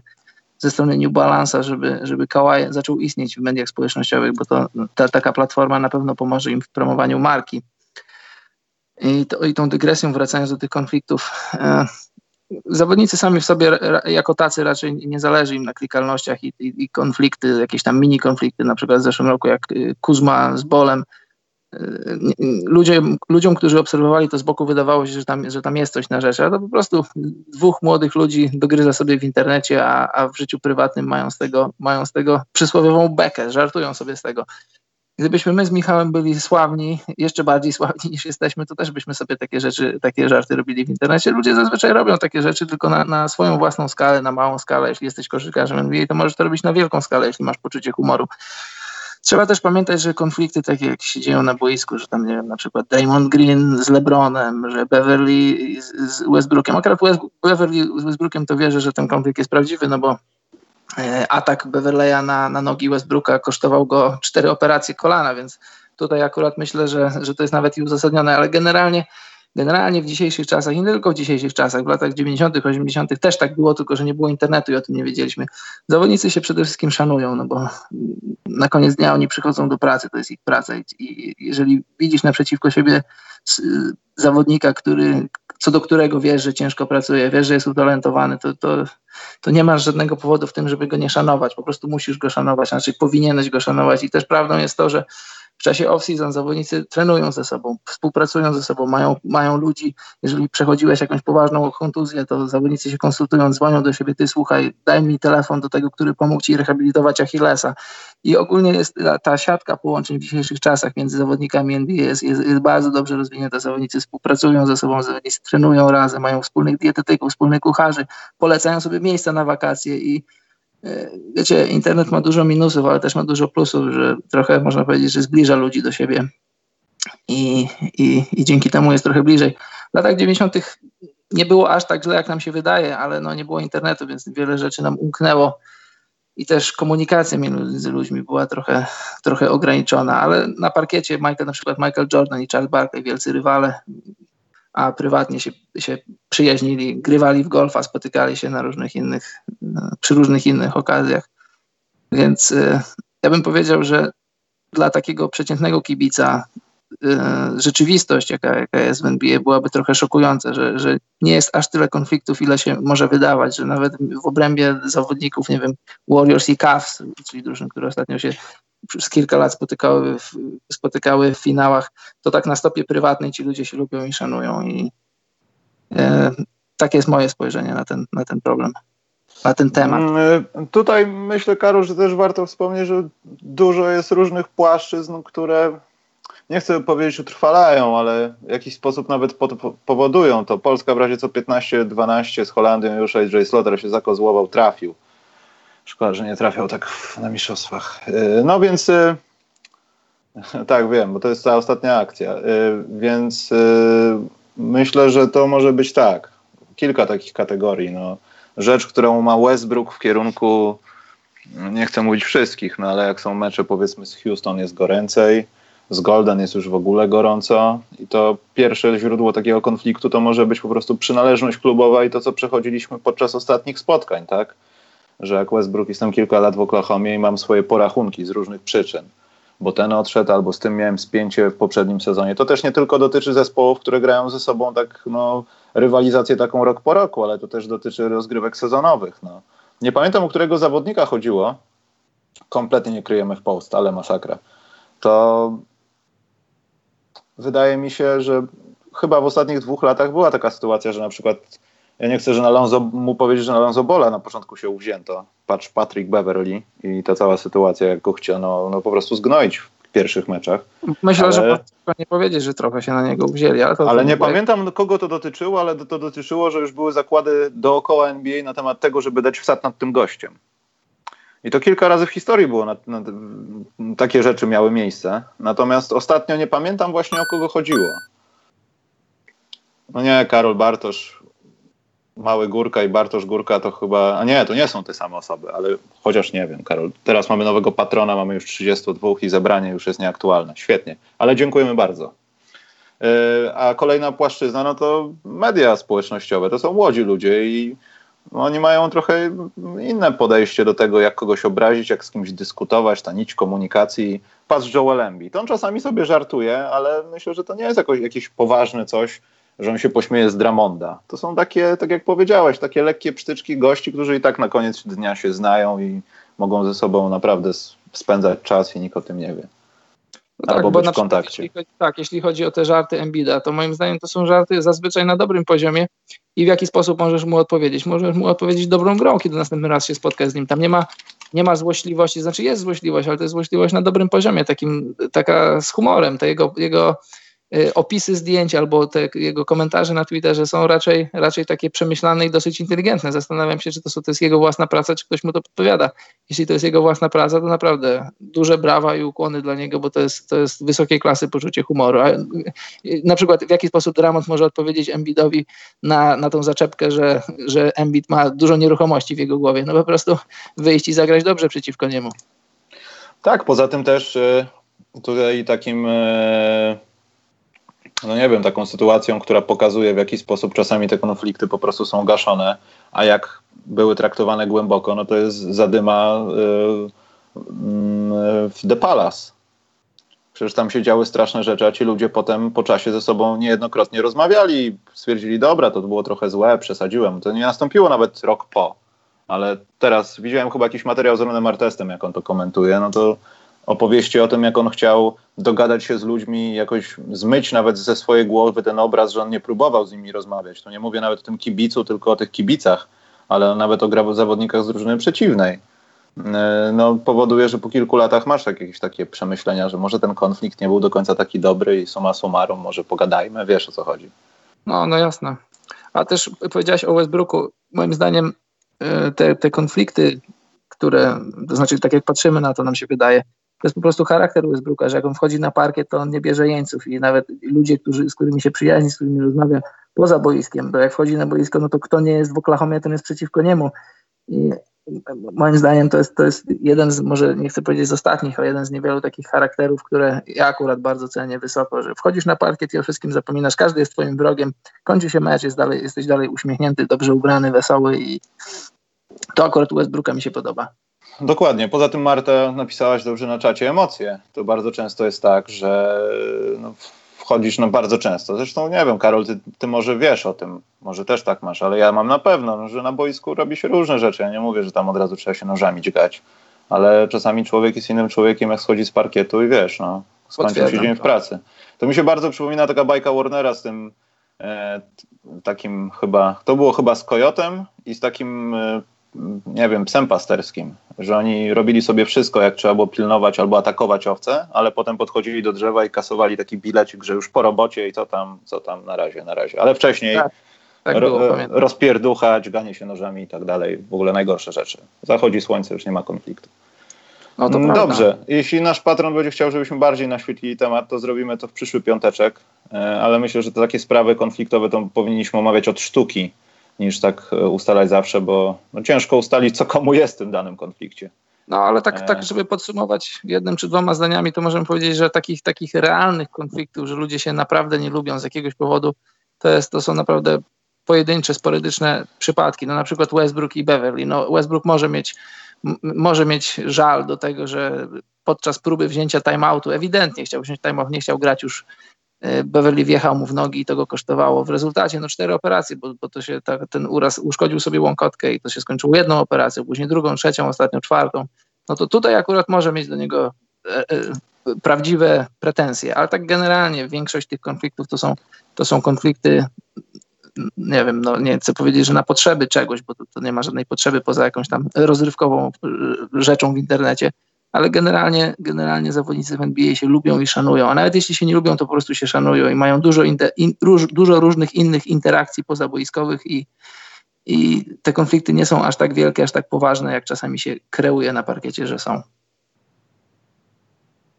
ze strony New Balance'a, żeby, żeby Kawhi zaczął istnieć w mediach społecznościowych, bo to ta, taka platforma na pewno pomoże im w promowaniu marki. I, to, I tą dygresją, wracając do tych konfliktów, e, zawodnicy sami w sobie jako tacy raczej nie zależy im na klikalnościach i, i, i konflikty, jakieś tam mini konflikty, na przykład w zeszłym roku jak Kuzma z Bolem, ludzie, ludziom, którzy obserwowali to z boku, wydawało się, że tam, że tam jest coś na rzeczy, ale to po prostu dwóch młodych ludzi dogryza sobie w internecie, a, a w życiu prywatnym mają z, tego, mają z tego przysłowiową bekę, żartują sobie z tego. Gdybyśmy my z Michałem byli sławni, jeszcze bardziej sławni niż jesteśmy, to też byśmy sobie takie rzeczy, takie żarty robili w internecie. Ludzie zazwyczaj robią takie rzeczy tylko na, na swoją własną skalę, na małą skalę. Jeśli jesteś koszykarzem NBA, to możesz to robić na wielką skalę, jeśli masz poczucie humoru. Trzeba też pamiętać, że konflikty takie jak się dzieją na boisku, że tam nie wiem, na przykład Draymond Green z LeBronem, że Beverly z Westbrookiem. Akurat Beverly z Westbrookiem to wierzę, że ten konflikt jest prawdziwy, no bo e, atak Beverleya na, na nogi Westbrooka kosztował go cztery operacje kolana, więc tutaj akurat myślę, że, że to jest nawet i uzasadnione, ale generalnie Generalnie w dzisiejszych czasach, i nie tylko w dzisiejszych czasach, w latach 90., 80. też tak było, tylko że nie było internetu i o tym nie wiedzieliśmy. Zawodnicy się przede wszystkim szanują, no bo na koniec dnia oni przychodzą do pracy, to jest ich praca. I jeżeli widzisz naprzeciwko siebie zawodnika, który, co do którego wiesz, że ciężko pracuje, wiesz, że jest utalentowany, to, to, to nie masz żadnego powodu w tym, żeby go nie szanować. Po prostu musisz go szanować, znaczy powinieneś go szanować. I też prawdą jest to, że w czasie off-season zawodnicy trenują ze sobą, współpracują ze sobą, mają, mają ludzi. Jeżeli przechodziłeś jakąś poważną kontuzję, to zawodnicy się konsultują, dzwonią do siebie, ty słuchaj, daj mi telefon do tego, który pomógł ci rehabilitować Achillesa. I ogólnie jest ta, ta siatka połączeń w dzisiejszych czasach między zawodnikami NBA jest, jest, jest bardzo dobrze rozwinięta. Zawodnicy współpracują ze sobą, zawodnicy trenują razem, mają wspólnych dietetyków, wspólnych kucharzy, polecają sobie miejsca na wakacje i wiecie, internet ma dużo minusów, ale też ma dużo plusów, że trochę można powiedzieć, że zbliża ludzi do siebie i, i, i dzięki temu jest trochę bliżej. W latach 90. nie było aż tak źle, jak nam się wydaje, ale no nie było internetu, więc wiele rzeczy nam umknęło i też komunikacja między ludźmi była trochę, trochę ograniczona, ale na parkiecie Michael, na przykład Michael Jordan i Charles Barkley, wielcy rywale, a prywatnie się, się przyjaźnili, grywali w golfa, spotykali się na różnych innych, przy różnych innych okazjach. Więc y, ja bym powiedział, że dla takiego przeciętnego kibica y, rzeczywistość, jaka, jaka jest w NBA, byłaby trochę szokująca, że, że nie jest aż tyle konfliktów, ile się może wydawać, że nawet w obrębie zawodników, nie wiem, Warriors i Cavs, czyli drużyn, które ostatnio się przez kilka lat spotykały w, spotykały w finałach, to tak na stopie prywatnej ci ludzie się lubią i szanują i e, takie jest moje spojrzenie na ten, na ten problem, na ten temat. Mm, e, tutaj myślę, Karol, że też warto wspomnieć, że dużo jest różnych płaszczyzn, które nie chcę powiedzieć utrwalają, ale w jakiś sposób nawet powodują to. Polska w razie co 15-12 z Holandią już AJ Slaughter się zakozłował, trafił. Szkoda, że nie trafiał tak na mistrzostwach. Y, no więc y, tak wiem, bo to jest ta ostatnia akcja. Y, więc myślę, że to może być tak. Kilka takich kategorii. No. Rzecz, którą ma Westbrook w kierunku, nie chcę mówić wszystkich, no ale jak są mecze powiedzmy z Houston jest goręcej, z Golden jest już w ogóle gorąco i to pierwsze źródło takiego konfliktu to może być po prostu przynależność klubowa i to, co przechodziliśmy podczas ostatnich spotkań, tak? Że jak Westbrook jestem kilka lat w Oklahomie i mam swoje porachunki z różnych przyczyn, bo ten odszedł albo z tym miałem spięcie w poprzednim sezonie. To też nie tylko dotyczy zespołów, które grają ze sobą tak, no, rywalizację taką rok po roku, ale to też dotyczy rozgrywek sezonowych, no. Nie pamiętam, o którego zawodnika chodziło, kompletnie nie kryjemy w post, ale masakra. To wydaje mi się, że chyba w ostatnich dwóch latach była taka sytuacja, że na przykład ja nie chcę że na Lonzo, mu powiedzieć, że na Lonzo Bola na początku się uwzięto. Patrz Patrick Beverly i ta cała sytuacja, jak go chciano no, po prostu zgnoić w pierwszych meczach. Myślę, ale... że nie powiedzieć, że trochę się na niego wzięli. Ale, ale nie pamiętam, kogo to dotyczyło, ale to dotyczyło, że już były zakłady dookoła NBA na temat tego, żeby dać wsad nad tym gościem. I to kilka razy w historii było, na, na, takie rzeczy miały miejsce. Natomiast ostatnio nie pamiętam właśnie o kogo chodziło. No nie, Karol Bartosz, Mały Górka i Bartosz Górka to chyba, a nie, to nie są te same osoby, ale chociaż nie wiem, Karol. Teraz mamy nowego patrona, mamy już 32 i zebranie już jest nieaktualne. Świetnie, ale dziękujemy bardzo. Yy, a kolejna płaszczyzna, no to media społecznościowe. To są młodzi ludzie i oni mają trochę inne podejście do tego, jak kogoś obrazić, jak z kimś dyskutować, ta nić komunikacji. Patrz Joel Embiid. On czasami sobie żartuje, ale myślę, że to nie jest jakoś, jakieś poważne coś, że on się pośmieje z Dramonda. To są takie, tak jak powiedziałeś, takie lekkie psztyczki gości, którzy i tak na koniec dnia się znają i mogą ze sobą naprawdę spędzać czas i nikt o tym nie wie. No Albo tak, być w kontakcie. Jeśli, tak, jeśli chodzi o te żarty Embida, to moim zdaniem to są żarty zazwyczaj na dobrym poziomie i w jaki sposób możesz mu odpowiedzieć? Możesz mu odpowiedzieć dobrą grą, kiedy następny raz się spotka z nim. Tam nie ma, nie ma złośliwości, znaczy jest złośliwość, ale to jest złośliwość na dobrym poziomie, takim, taka z humorem. To jego, jego opisy zdjęć albo te jego komentarze na Twitterze są raczej, raczej takie przemyślane i dosyć inteligentne. Zastanawiam się, czy to, to jest jego własna praca, czy ktoś mu to podpowiada. Jeśli to jest jego własna praca, to naprawdę duże brawa i ukłony dla niego, bo to jest, to jest wysokiej klasy poczucie humoru. A y, na przykład w jaki sposób Dramont może odpowiedzieć Embiidowi na, na tą zaczepkę, że, że Embiid ma dużo nieruchomości w jego głowie. No po prostu wyjść i zagrać dobrze przeciwko niemu. Tak, poza tym też y, tutaj takim no nie wiem, taką sytuacją, która pokazuje w jaki sposób czasami te konflikty po prostu są gaszone, a jak były traktowane głęboko, no to jest zadyma y, mm, w The Palace. Przecież tam się działy straszne rzeczy, a ci ludzie potem po czasie ze sobą niejednokrotnie rozmawiali. Stwierdzili, dobra, to było trochę złe, przesadziłem. To nie nastąpiło nawet rok po. Ale teraz widziałem chyba jakiś materiał z Ronem Artestem, jak on to komentuje, no to opowieści o tym, jak on chciał dogadać się z ludźmi, jakoś zmyć nawet ze swojej głowy ten obraz, że on nie próbował z nimi rozmawiać. To nie mówię nawet o tym kibicu, tylko o tych kibicach, ale nawet o zawodnikach z drużyny przeciwnej. E, no, powoduje, że po kilku latach masz jakieś takie przemyślenia, że może ten konflikt nie był do końca taki dobry i suma summarum, może pogadajmy, wiesz o co chodzi. No, no jasne. A też powiedziałeś o Westbrooku. Moim zdaniem e, te, te konflikty, które, to znaczy tak jak patrzymy na to, nam się wydaje, to jest po prostu charakter Westbrooka, że jak on wchodzi na parkiet, to on nie bierze jeńców i nawet ludzie, którzy, z którymi się przyjaźni, z którymi rozmawia poza boiskiem, bo jak wchodzi na boisko, no to kto nie jest w Oklahomie, ten jest przeciwko niemu. I moim zdaniem to jest, to jest jeden z, może nie chcę powiedzieć z ostatnich, ale jeden z niewielu takich charakterów, które ja akurat bardzo cenię wysoko, że wchodzisz na parkiet i o wszystkim zapominasz, każdy jest twoim wrogiem, kończy się mecz, jest dalej, jesteś dalej uśmiechnięty, dobrze ubrany, wesoły i to akurat Westbrooka mi się podoba. Dokładnie. Poza tym, Marta, napisałaś dobrze na czacie emocje. To bardzo często jest tak, że no, wchodzisz no bardzo często. Zresztą nie wiem, Karol, ty, ty, może wiesz o tym, może też tak masz, ale ja mam na pewno, no, że na boisku robi się różne rzeczy. Ja nie mówię, że tam od razu trzeba się nożami dźgać, ale czasami człowiek jest innym człowiekiem, jak schodzi z parkietu i wiesz, no, skończył się dzień w pracy. To mi się bardzo przypomina taka bajka Warnera z tym e, takim chyba, to było chyba z Kojotem i z takim e, nie wiem, psem pasterskim, że oni robili sobie wszystko, jak trzeba było pilnować albo atakować owce, ale potem podchodzili do drzewa i kasowali taki bilecik, że już po robocie i co tam, co tam, na razie, na razie. Ale wcześniej tak, tak było, rozpierduchać, ganie się nożami i tak dalej, w ogóle najgorsze rzeczy. Zachodzi słońce, już nie ma konfliktu. No Dobrze, jeśli nasz patron będzie chciał, żebyśmy bardziej naświetlili temat, to zrobimy to w przyszły piąteczek, e, ale myślę, że takie sprawy konfliktowe to powinniśmy omawiać od sztuki, niż tak e, ustalać zawsze, bo no ciężko ustalić, co komu jest w tym danym konflikcie. No ale tak, tak, żeby podsumować jednym czy dwoma zdaniami, to możemy powiedzieć, że takich, takich realnych konfliktów, że ludzie się naprawdę nie lubią z jakiegoś powodu, to, jest, to są naprawdę pojedyncze, sporydyczne przypadki. No na przykład Westbrook i Beverly. No Westbrook może mieć, może mieć żal do tego, że podczas próby wzięcia timeoutu ewidentnie chciał wziąć timeout, nie chciał grać już e, Beverly wjechał mu w nogi i to go kosztowało. W rezultacie no cztery operacje, bo, bo to się ta, ten uraz uszkodził sobie łąkotkę i to się skończyło jedną operacją, później drugą, trzecią, ostatnią, czwartą. No to tutaj akurat może mieć do niego e, e, prawdziwe pretensje, ale tak generalnie większość tych konfliktów to są, to są konflikty nie wiem, no nie chcę powiedzieć, że na potrzeby czegoś, bo to, to, nie ma żadnej potrzeby poza jakąś tam rozrywkową y, rzeczą w internecie, ale generalnie, generalnie zawodnicy w NBA się lubią i szanują, a nawet jeśli się nie lubią, to po prostu się szanują i mają dużo, inter, in, róż, dużo różnych innych interakcji pozaboiskowych i, i te konflikty nie są aż tak wielkie, aż tak poważne, jak czasami się kreuje na parkiecie, że są.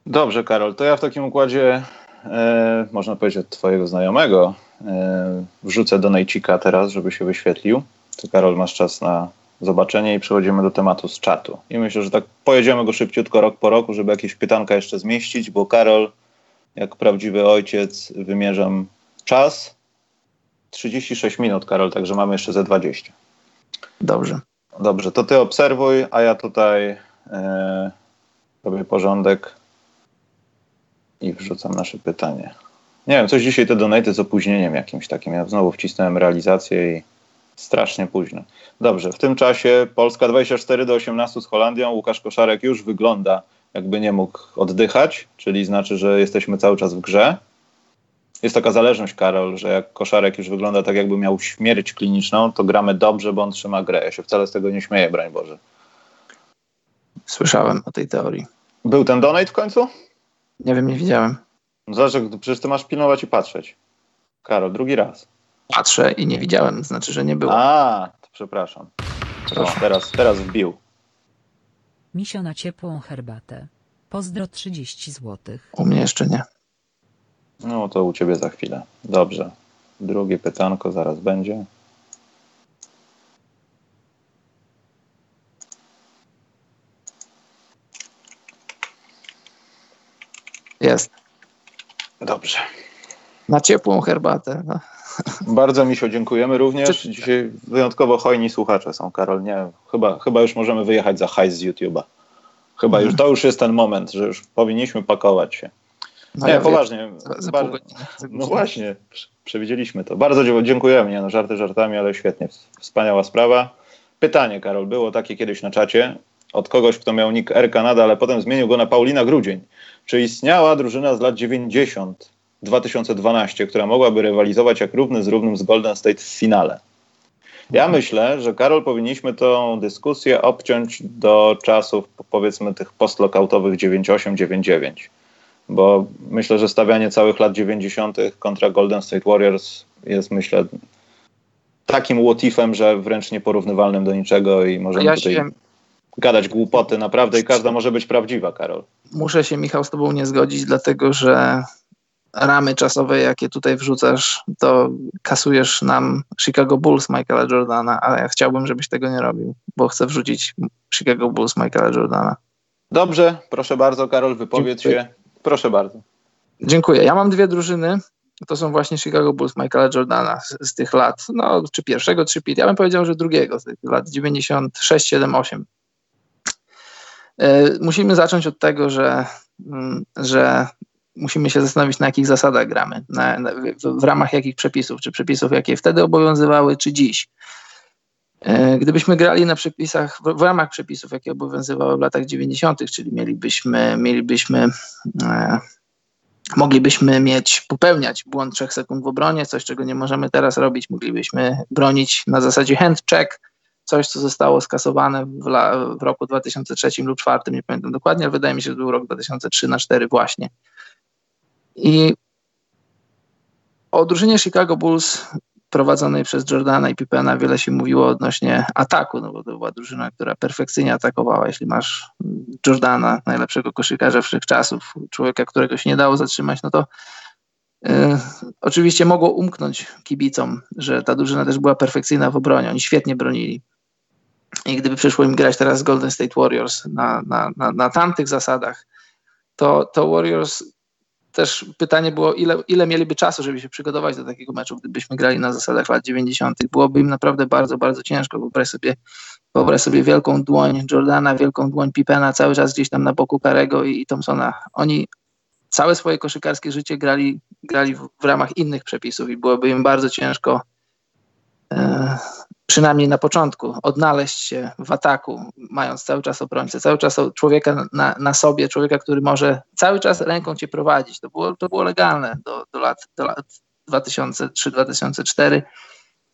Dobrze, Karol, to ja w takim układzie, e, można powiedzieć, od Twojego znajomego e, wrzucę do Nejcika teraz, żeby się wyświetlił. Ty, Karol, masz czas na zobaczenie i przechodzimy do tematu z czatu. I myślę, że tak pojedziemy go szybciutko rok po roku, żeby jakieś pytanka jeszcze zmieścić, bo Karol, jak prawdziwy ojciec, wymierzam czas. 36 minut, Karol, także mamy jeszcze ze 20. Dobrze. Dobrze, to ty obserwuj, a ja tutaj e, robię porządek i wrzucam nasze pytanie. Nie wiem, coś dzisiaj te donaty z opóźnieniem jakimś takim. Ja znowu wcisnąłem realizację i strasznie późno. Dobrze, w tym czasie Polska 24 do 18 z Holandią. Łukasz Koszarek już wygląda, jakby nie mógł oddychać, czyli znaczy, że jesteśmy cały czas w grze. Jest taka zależność, Karol, że jak Koszarek już wygląda tak, jakby miał śmierć kliniczną, to gramy dobrze, bo on trzyma grę. Ja się wcale z tego nie śmieję, broń Boże. Słyszałem o tej teorii. Był ten donate w końcu? Nie wiem, nie widziałem. Zobacz, przecież ty masz pilnować i patrzeć. Karol, drugi raz. Patrzę i nie widziałem, znaczy, że nie było. A, to przepraszam. O, teraz, teraz wbił. Misio na ciepłą herbatę. Pozdro 30 zł. U mnie jeszcze nie. No to u ciebie za chwilę. Dobrze. Drugie pytanko zaraz będzie. Jest. Dobrze. Na ciepłą herbatę. No. Bardzo Misio, dziękujemy również. Dzisiaj wyjątkowo hojni słuchacze są, Karol. Nie, chyba, chyba już możemy wyjechać za hajs z YouTube'a. Chyba już, to już jest ten moment, że już powinniśmy pakować się. No nie, ja poważnie. Za, za bardzo, no właśnie, przewidzieliśmy to. Bardzo dziękujemy. Nie, no, żarty żartami, ale świetnie. Wspaniała sprawa. Pytanie, Karol, było takie kiedyś na czacie od kogoś, kto miał nick R Kanada, ale potem zmienił go na Paulina Grudzień. Czy istniała drużyna z lat 90 2012, która mogłaby rywalizować jak równy z równym z Golden State w finale. Ja mhm. myślę, że Karol powinniśmy tą dyskusję obciąć do czasów powiedzmy tych postlokautowych 98-99, bo myślę, że stawianie całych lat 90. kontra Golden State Warriors jest myślę takim łotifem, że wręcz nieporównywalnym do niczego i możemy ja tutaj się... gadać głupoty naprawdę i każda może być prawdziwa, Karol. Muszę się Michał z tobą nie zgodzić, dlatego że ramy czasowe, jakie tutaj wrzucasz, to kasujesz nam Chicago Bulls Michaela Jordana, ale ja chciałbym, żebyś tego nie robił, bo chcę wrzucić Chicago Bulls Michaela Jordana. Dobrze, proszę bardzo, Karol, wypowiedz Dziękuję. się. Proszę bardzo. Dziękuję. Ja mam dwie drużyny. To są właśnie Chicago Bulls Michaela Jordana z, z tych lat, no czy pierwszego, czy pit. Ja bym powiedział, że drugiego z tych lat 96, 7, 8. musimy zacząć od tego, że, mm, że musimy się zastanowić, na jakich zasadach gramy, na, na, w, w, ramach jakich przepisów, czy przepisów, jakie wtedy obowiązywały, czy dziś. E, gdybyśmy grali na przepisach, w, w ramach przepisów, jakie obowiązywały w latach 90., czyli mielibyśmy, mielibyśmy e, moglibyśmy mieć, popełniać błąd 3 sekund w obronie, coś, czego nie możemy teraz robić, moglibyśmy bronić na zasadzie hand check, coś, co zostało skasowane w, la, w roku 2003 lub 2004, nie pamiętam dokładnie, ale wydaje mi się, że był rok 2003 na 4 właśnie. I o drużynie Chicago Bulls prowadzonej przez Jordana i Pippena wiele się mówiło odnośnie ataku, no bo to była drużyna, która perfekcyjnie atakowała. Jeśli masz Jordana, najlepszego koszykarza wszechczasów, człowieka, którego się nie dało zatrzymać, no to yy, oczywiście mogło umknąć kibicom, że ta drużyna też była perfekcyjna w obronie. Oni świetnie bronili. i gdyby przyszło im grać teraz Golden State Warriors na, na, na, na tamtych zasadach, to, to Warriors też pytanie było, ile, ile mieliby czasu, żeby się przygotować do takiego meczu, gdybyśmy grali na zasadach lat 90. Byłoby im naprawdę bardzo, bardzo ciężko. Wyobraź sobie, wyobraź sobie wielką dłoń Jordana, wielką dłoń Pippena cały czas gdzieś tam na boku Karego i, i Thompsona. Oni całe swoje koszykarskie życie grali, grali w, w ramach innych przepisów i byłoby im bardzo ciężko e, przynajmniej na początku, odnaleźć się w ataku, mając cały czas obrońcę, cały czas człowieka na, na sobie, człowieka, który może cały czas ręką cię prowadzić. To było, to było legalne do, do lat, do lat 2003-2004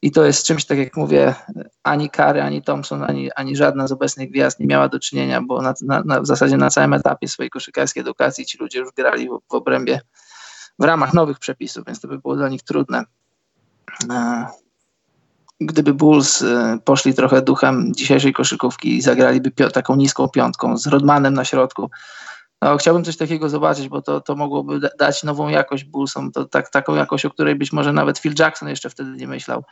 i to jest czymś, tak jak mówię, ani Kary, ani Thompson, ani, ani żadna z obecnych gwiazd nie miała do czynienia, bo na, na, na w zasadzie na całym etapie swojej koszykarskiej edukacji ci ludzie już grali w, w obrębie w ramach nowych przepisów, więc to by było dla nich trudne. Gdyby Bulls y, poszli trochę duchem dzisiejszej koszykówki i zagraliby taką niską piątką z Rodmanem na środku, no, chciałbym coś takiego zobaczyć, bo to, to mogłoby dać nową jakość Bullsom, to tak, taką jakość, o której być może nawet Phil Jackson jeszcze wtedy nie myślał.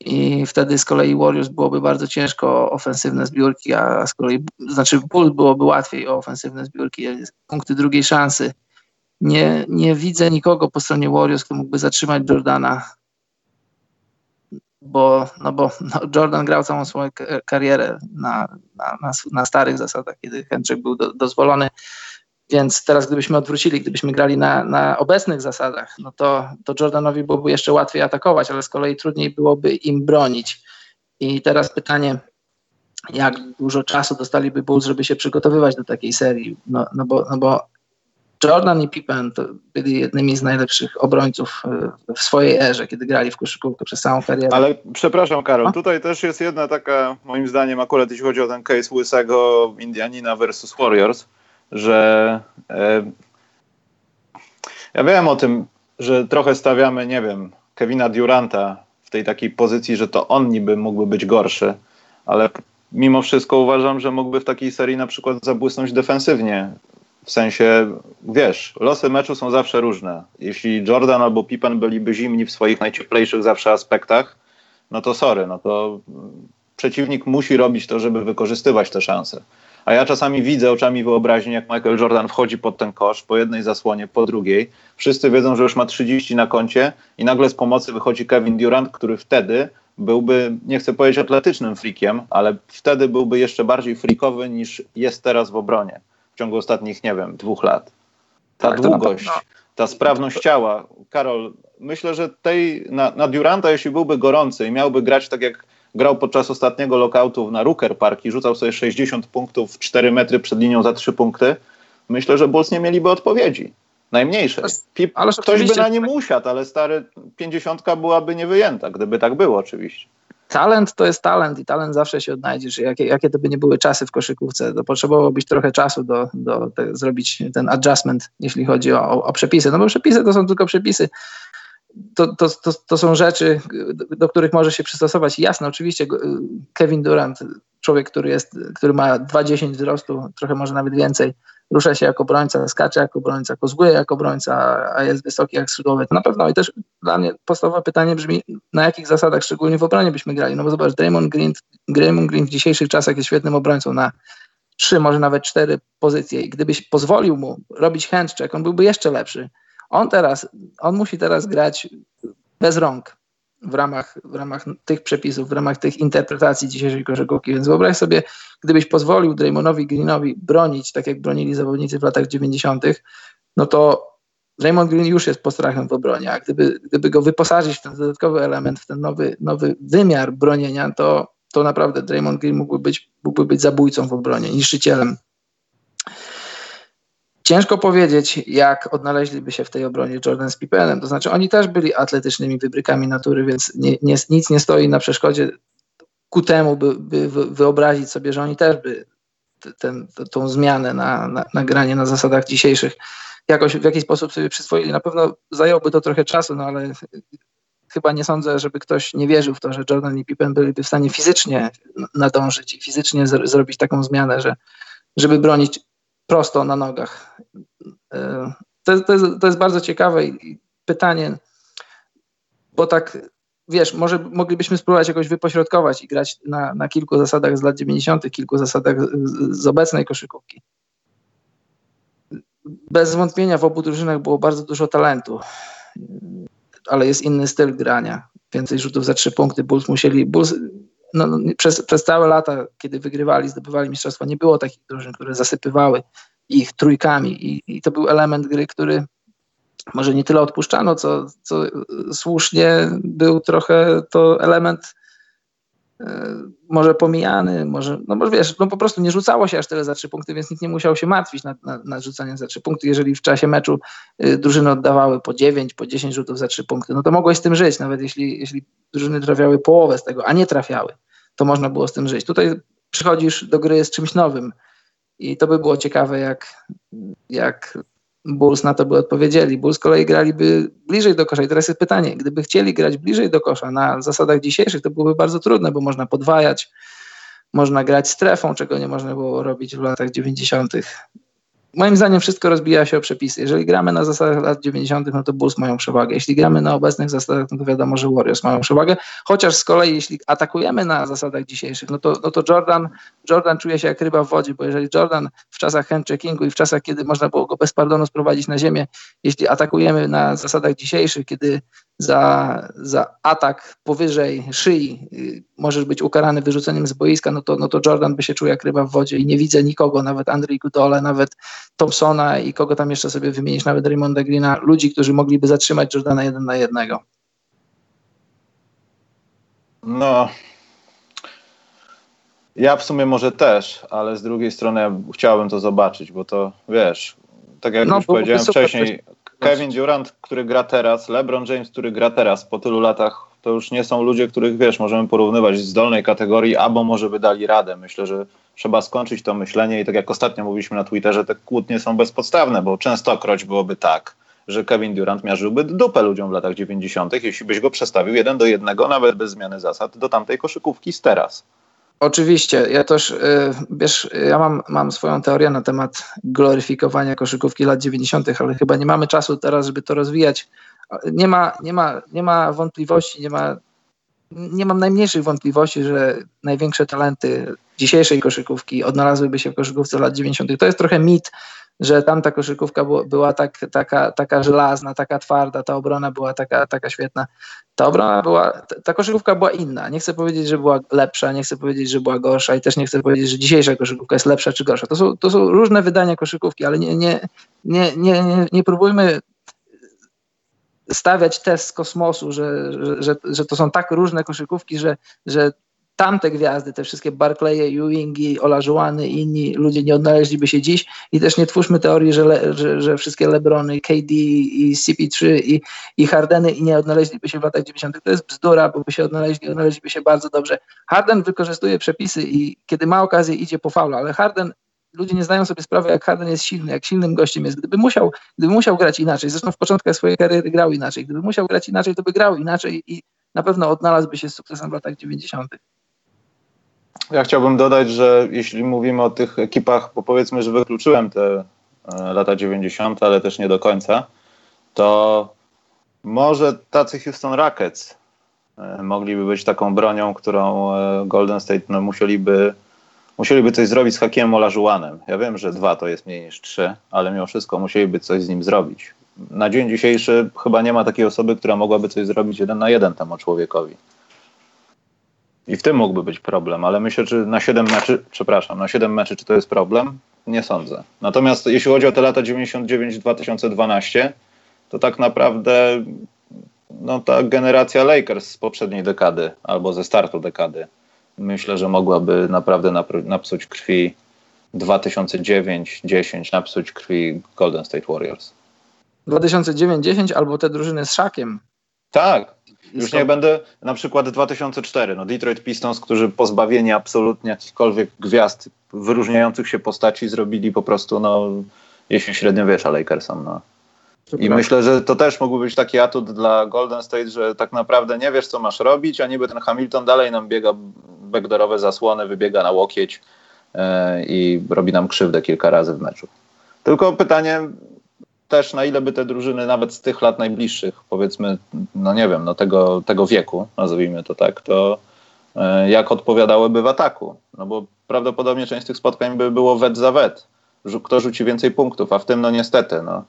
I wtedy z kolei Warriors byłoby bardzo ciężko ofensywne zbiórki, a z kolei, znaczy Bulls byłoby łatwiej o ofensywne zbiórki, punkty drugiej szansy. Nie, nie widzę nikogo po stronie Warriors, kto mógłby zatrzymać Jordana bo, no bo no Jordan grał całą swoją karierę na, na, na, na starych zasadach, kiedy Henryk był do, dozwolony. Więc teraz, gdybyśmy odwrócili, gdybyśmy grali na, na obecnych zasadach, no to, to Jordanowi byłoby jeszcze łatwiej atakować, ale z kolei trudniej byłoby im bronić. I teraz pytanie, jak dużo czasu dostaliby Bulls, żeby się przygotowywać do takiej serii? No, no, bo, no bo Jordan i Pippen to byli jednymi z najlepszych obrońców e, w swojej erze, kiedy grali w koszykówkę przez całą karierę. Ale przepraszam, Karol, A? tutaj też jest jedna taka, moim zdaniem, akurat jeśli chodzi o ten case łysego Indianina versus Warriors, że e, ja wiem o tym, że trochę stawiamy, nie wiem, Kevina Duranta w tej takiej pozycji, że to on niby mógłby być gorszy, ale mimo wszystko uważam, że mógłby w takiej serii na przykład zabłysnąć defensywnie. W sensie, wiesz, losy meczu są zawsze różne. Jeśli Jordan albo Pippen byliby zimni w swoich najcieplejszych zawsze aspektach, no to sorry, no to przeciwnik musi robić to, żeby wykorzystywać te szanse. A ja czasami widzę oczami wyobraźni, jak Michael Jordan wchodzi pod ten kosz, po jednej zasłonie, po drugiej. Wszyscy wiedzą, że już ma 30 na koncie i nagle z pomocy wychodzi Kevin Durant, który wtedy byłby, nie chcę powiedzieć atletycznym frikiem, ale wtedy byłby jeszcze bardziej frikowy niż jest teraz w obronie ciągu ostatnich, nie wiem, dwóch lat. Ta tak, długość, ta sprawność ciała. Karol, myślę, że tej, na, na Duranta, jeśli byłby gorący i miałby grać tak jak grał podczas ostatniego lockoutu na Rooker Park i rzucał sobie 60 punktów 4 metry przed linią za 3 punkty, myślę, że Bulls nie mieliby odpowiedzi. Najmniejszej. Pip, ale ktoś by na nim usiadł, ale stary 50 byłaby niewyjęta, gdyby tak było oczywiście talent to jest talent i talent zawsze się odnajdziesz. Jakie, jakie to by nie były czasy w koszykówce, to potrzebowałbyś trochę czasu do, do te, zrobić ten adjustment, jeśli chodzi o, o, przepisy. No bo przepisy to są tylko przepisy. To, to, to, to są rzeczy, do których może się przystosować. Jasne, oczywiście Kevin Durant, człowiek, który, jest, który ma 2,10 wzrostu, trochę może nawet więcej, rusza się jako obrońca, skacze jako obrońca, kozłuje jako obrońca, a jest wysoki jak skrzydłowy, to na pewno. I też dla mnie podstawowe pytanie brzmi, na jakich zasadach szczególnie w obronie byśmy grali, no bo zobacz, Draymond Green, Draymond Green w dzisiejszych czasach jest świetnym obrońcą na trzy, może nawet cztery pozycje. I gdybyś pozwolił mu robić handcheck, on byłby jeszcze lepszy. On teraz, on musi teraz grać bez rąk, w ramach, w ramach tych przepisów, w ramach tych interpretacji dzisiejszej koszykówki. Więc wyobraź sobie, gdybyś pozwolił Draymondowi Greenowi bronić, tak jak bronili zawodnicy w latach 90., no to Raymond Green już jest postrachem w obronie, a gdyby, gdyby go wyposażyć w ten dodatkowy element, w ten nowy, nowy wymiar bronienia, to, to naprawdę Draymond Green mógłby być, mógłby być zabójcą w obronie, niszczycielem Ciężko powiedzieć, jak odnaleźliby się w tej obronie Jordan z Pippenem. To znaczy, oni też byli atletycznymi wybrykami natury, więc nie, nie, nic nie stoi na przeszkodzie ku temu, by, by wyobrazić sobie, że oni też by ten, tą zmianę na, na, na granie na zasadach dzisiejszych jakoś w jakiś sposób sobie przyswoili. Na pewno zajęłoby to trochę czasu, no ale chyba nie sądzę, żeby ktoś nie wierzył w to, że Jordan i Pippen byliby w stanie fizycznie nadążyć i fizycznie zrobić taką zmianę, że żeby bronić prosto na nogach. E, to, to, jest, to jest bardzo ciekawe pytanie, bo tak wiesz, może moglibyśmy spróbować jakoś wypośrodkować i grać na, na kilku zasadach z lat 90., kilku zasadach z, z obecnej koszykówki. Bez wątpienia w obu drużynach było bardzo dużo talentu, ale jest inny styl grania. Więcej rzutów za trzy punkty. Bulls musieli. Bulls, no, no przez, przez całe lata, kiedy wygrywali, zdobywali mistrzostwa, nie było takich drużyn, które zasypywały ich trójkami. I, i to był element gry, który może nie tyle odpuszczano, co, co słusznie był trochę to element może pomijany, może, no może wiesz, no po prostu nie rzucało się aż tyle za trzy punkty, więc nikt nie musiał się martwić nad, nad, nad rzucaniem za trzy punkty. Jeżeli w czasie meczu y, drużyny oddawały po dziewięć, po dziesięć rzutów za trzy punkty, no to mogłeś z tym żyć, nawet jeśli, jeśli drużyny trafiały połowę z tego, a nie trafiały, to można było z tym żyć. Tutaj przychodzisz do gry z czymś nowym i to by było ciekawe, jak, jak Bulls na to by odpowiedzieli. Bulls z kolei graliby bliżej do kosza. I teraz jest pytanie, gdyby chcieli grać bliżej do kosza na zasadach dzisiejszych, to byłoby bardzo trudne, bo można podwajać, można grać strefą, czego nie można było robić w latach 90 moim zdaniem wszystko rozbija się o przepisy. Jeżeli gramy na zasadach lat 90., no to Bulls mają przewagę. Jeśli gramy na obecnych zasadach, no to wiadomo, że Warriors mają przewagę. Chociaż z kolei, jeśli atakujemy na zasadach dzisiejszych, no to, no to Jordan, Jordan czuje się jak ryba w wodzie, bo jeżeli Jordan w czasach handcheckingu i w czasach, kiedy można było go bez pardonu sprowadzić na ziemię, jeśli atakujemy na zasadach dzisiejszych, kiedy za, za atak powyżej szyi y, możesz być ukarany wyrzuceniem z boiska, no to, no to Jordan by się czuł jak ryba w wodzie i nie widzę nikogo, nawet Andrzej Gudole, nawet Thompsona i kogo tam jeszcze sobie wymienić, nawet Raymonda Greena, ludzi, którzy mogliby zatrzymać Jordana jeden na jednego. No, ja w sumie może też, ale z drugiej strony ja chciałbym to zobaczyć, bo to wiesz, tak jak no, już powiedziałem wcześniej, Kevin Durant, który gra teraz, LeBron James, który gra teraz po tylu latach, to już nie są ludzie, których wiesz, możemy porównywać z dolnej kategorii, albo może by dali radę. Myślę, że trzeba skończyć to myślenie i tak jak ostatnio mówiliśmy na Twitterze, te kłótnie są bezpodstawne, bo częstokroć byłoby tak, że Kevin Durant miażdżyłby dupę ludziom w latach 90., jeśli byś go przestawił jeden do jednego, nawet bez zmiany zasad, do tamtej koszykówki z teraz. Oczywiście, ja też, y, wiesz, ja mam, mam swoją teorię na temat gloryfikowania koszykówki lat 90., ale chyba nie mamy czasu teraz, żeby to rozwijać. Nie ma, nie ma, nie ma wątpliwości, nie ma, nie mam najmniejszych wątpliwości, że największe talenty dzisiejszej koszykówki odnalazłyby się w koszykówce lat 90. To jest trochę mit, że tamta koszykówka była tak, taka, taka żelazna, taka twarda, ta obrona była taka, taka świetna. Ta obrona była, ta koszykówka była inna. Nie chcę powiedzieć, że była lepsza, nie chcę powiedzieć, że była gorsza i też nie chcę powiedzieć, że dzisiejsza koszykówka jest lepsza czy gorsza. To są, to są różne wydania koszykówki, ale nie, nie, nie, nie, nie, nie próbujmy stawiać test z kosmosu, że, że, że, że to są tak różne koszykówki, że, że tamte gwiazdy, te wszystkie Barclaye, Ewingi, Olajuwany i inni ludzie nie odnaleźliby się dziś i też nie twórzmy teorii, że, le, że, że, wszystkie Lebrony, KD i CP3 i, i Hardeny i nie odnaleźliby się w latach 90. To jest bzdura, bo by się odnaleźli, odnaleźliby się bardzo dobrze. Harden wykorzystuje przepisy i kiedy ma okazję idzie po faulu, ale Harden ludzie nie zdają sobie sprawy, jak Harden jest silny, jak silnym gościem jest. Gdyby musiał, gdyby musiał grać inaczej, zresztą w początkach swojej kariery grał inaczej, gdyby musiał grać inaczej, to by grał inaczej i na pewno odnalazłby się z sukcesem w latach 90. Ja chciałbym dodać, że jeśli mówimy o tych ekipach, bo powiedzmy, że wykluczyłem te e, lata 90., ale też nie do końca, to może tacy Houston Rockets e, mogliby być taką bronią, którą e, Golden State no, musieliby, musieliby coś zrobić z Hakiem Olajuwanem. Ja wiem, że dwa to jest mniej niż trzy, ale mimo wszystko musieliby coś z nim zrobić. Na dzień dzisiejszy chyba nie ma takiej osoby, która mogłaby coś zrobić jeden na jeden temu człowiekowi. I w tym mógłby być problem, ale myślę, że na 7 meczy, przepraszam, na 7 meczy czy to jest problem? Nie sądzę. Natomiast jeśli chodzi o te lata 99-2012, to tak naprawdę no, ta generacja Lakers z poprzedniej dekady albo ze startu dekady myślę, że mogłaby naprawdę napsuć krwi 2009-10, napsuć krwi Golden State Warriors. 2009-10 albo te drużyny z Szakiem. Tak, już niech będę na przykład 2004, no Detroit Pistons, którzy pozbawieni absolutnie jakichkolwiek gwiazd wyróżniających się postaci zrobili po prostu no jesień średniowiecza Lakersom. No. I myślę, że to też mógłby być taki atut dla Golden State, że tak naprawdę nie wiesz, co masz robić, a niby ten Hamilton dalej nam biega backdoorowe zasłony, wybiega na łokieć yy, i robi nam krzywdę kilka razy w meczu. Tylko pytanie, też na ile by te drużyny nawet z tych lat najbliższych, powiedzmy, no nie wiem, no tego, tego wieku, nazwijmy to tak, to e, jak odpowiadałyby w ataku. No bo prawdopodobnie część tych spotkań by było wet za wet. Kto rzuci więcej punktów, a w tym no niestety, no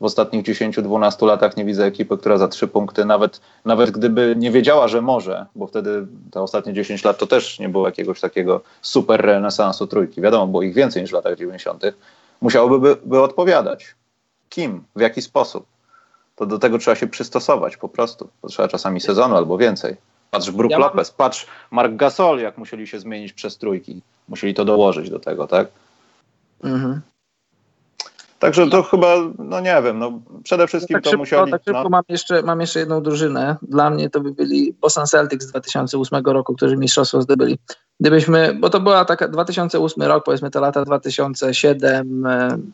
w ostatnich 10-12 latach nie widzę ekipy, która za trzy punkty, nawet, nawet gdyby nie wiedziała, że może, bo wtedy te ostatnie 10 lat to też nie było jakiegoś takiego super renesansu trójki. Wiadomo, było ich więcej niż w latach 90. Musiałoby by, by odpowiadać. Kim? W jaki sposób? To do tego trzeba się przystosować po prostu. Potrzeba czasami sezonu albo więcej. Patrz Brook ja Lopez, mam... patrz Mark Gasol, jak musieli się zmienić przez trójki. Musieli to dołożyć do tego, tak? Mhm. Także to chyba, no nie wiem, no przede wszystkim no tak to szybko, musieli... Tak szybko no. mam, jeszcze, mam jeszcze jedną drużynę. Dla mnie to by byli Boston Celtics z 2008 roku, którzy mistrzostwo zdobyli. Gdybyśmy, bo to była taka 2008 rok, powiedzmy te lata 2007,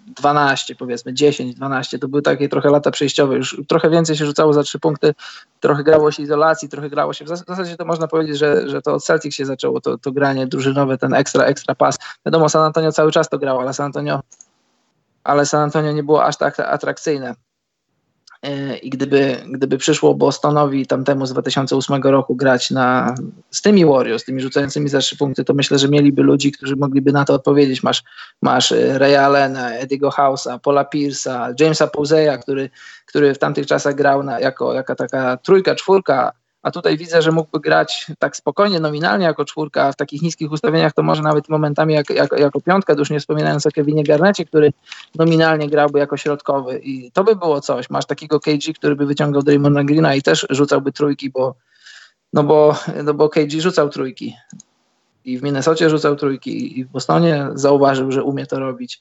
12, powiedzmy 10, 12, to były takie trochę lata przejściowe, już trochę więcej się rzucało za trzy punkty, trochę grało się izolacji, trochę grało się, w zasadzie to można powiedzieć, że, że to od Celtics się zaczęło to, to granie drużynowe, ten ekstra, ekstra pas. Wiadomo, San Antonio cały czas to grało, ale San Antonio ale San Antonio nie było aż tak atrakcyjne. E, I gdyby, gdyby przyszło Bostonowi tamtemu z 2008 roku grać na, z tymi Warriors, tymi rzucającymi za trzy punkty, to myślę, że mieliby ludzi, którzy mogliby na to odpowiedzieć. Masz, masz e, Ray Allena, Ediego House'a, Paula Pierce'a, Jamesa Pouzeya, który, który w tamtych czasach grał na, jako, jako taka trójka, czwórka a tutaj widzę, że mógłby grać tak spokojnie, nominalnie jako czwórka, a w takich niskich ustawieniach to może nawet momentami jak, jako, jako piątka, już nie wspominając o Kevinie Garnecie, który nominalnie grałby jako środkowy i to by było coś. Masz takiego KG, który by wyciągał Draymonda Greena i też rzucałby trójki, bo no bo, no bo KG rzucał trójki i w Minnesocie rzucał trójki i w Bostonie zauważył, że umie to robić.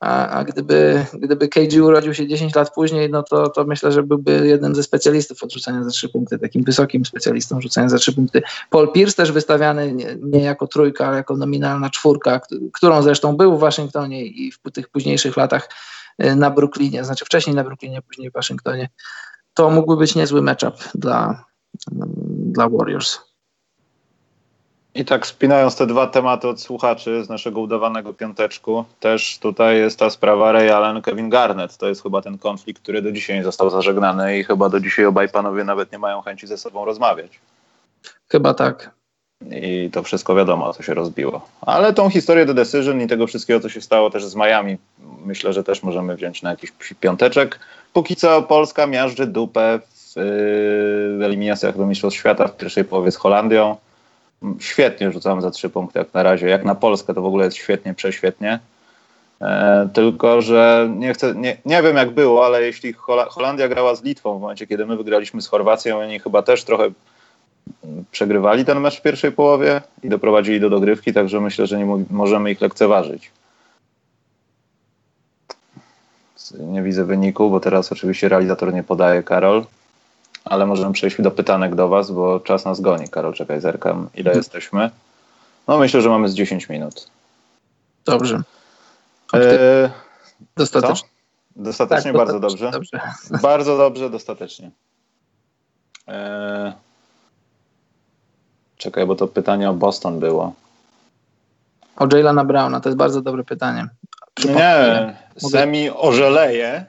A, a gdyby, gdyby KG urodził się 10 lat później, no to, to myślę, że byłby jednym ze specjalistów od rzucania za trzy punkty, takim wysokim specjalistą rzucania za trzy punkty. Paul Pierce też wystawiany nie, nie, jako trójka, ale jako nominalna czwórka, którą zresztą był w Waszyngtonie i w tych późniejszych latach y, na Brooklynie, znaczy wcześniej na Brooklynie, później w Waszyngtonie. To mógłby być niezły matchup dla, dla Warriors. I tak spinając te dwa tematy od słuchaczy z naszego udawanego piąteczku, też tutaj jest ta sprawa Ray Allen, Kevin Garnett. To jest chyba ten konflikt, który do dzisiaj nie został zażegnany i chyba do dzisiaj obaj panowie nawet nie mają chęci ze sobą rozmawiać. Chyba tak. I to wszystko wiadomo, co się rozbiło. Ale tą historię The Decision i tego wszystkiego, co się stało też z Miami, myślę, że też możemy wziąć na jakiś piąteczek. Póki co Polska miażdży dupę w, w eliminacjach do Mistrzostw Świata w pierwszej połowie z Holandią świetnie rzucałem za trzy punkty jak na razie. Jak na Polskę to w ogóle jest świetnie, prześwietnie. E, tylko, że nie chcę, nie, nie wiem jak było, ale jeśli Holandia grała z Litwą w momencie, kiedy my wygraliśmy z Chorwacją, oni chyba też trochę przegrywali ten mecz w pierwszej połowie i doprowadzili do dogrywki, także myślę, że nie możemy ich lekceważyć. Nie widzę wyniku, bo teraz oczywiście realizator nie podaje Karol ale możemy przejść do pytanek do Was, bo czas nas goni. Karol, czekaj, zerkam, ile jesteśmy. No myślę, że mamy z 10 minut. Dobrze. E, dostatecznie. Dostatecznie, tak, bardzo dobrze. dobrze. Bardzo dobrze, dostatecznie. E, czekaj, bo to pytanie o Boston było. O Jaylana Browna, to jest bardzo dobre pytanie. Nie, Semi ożeleje.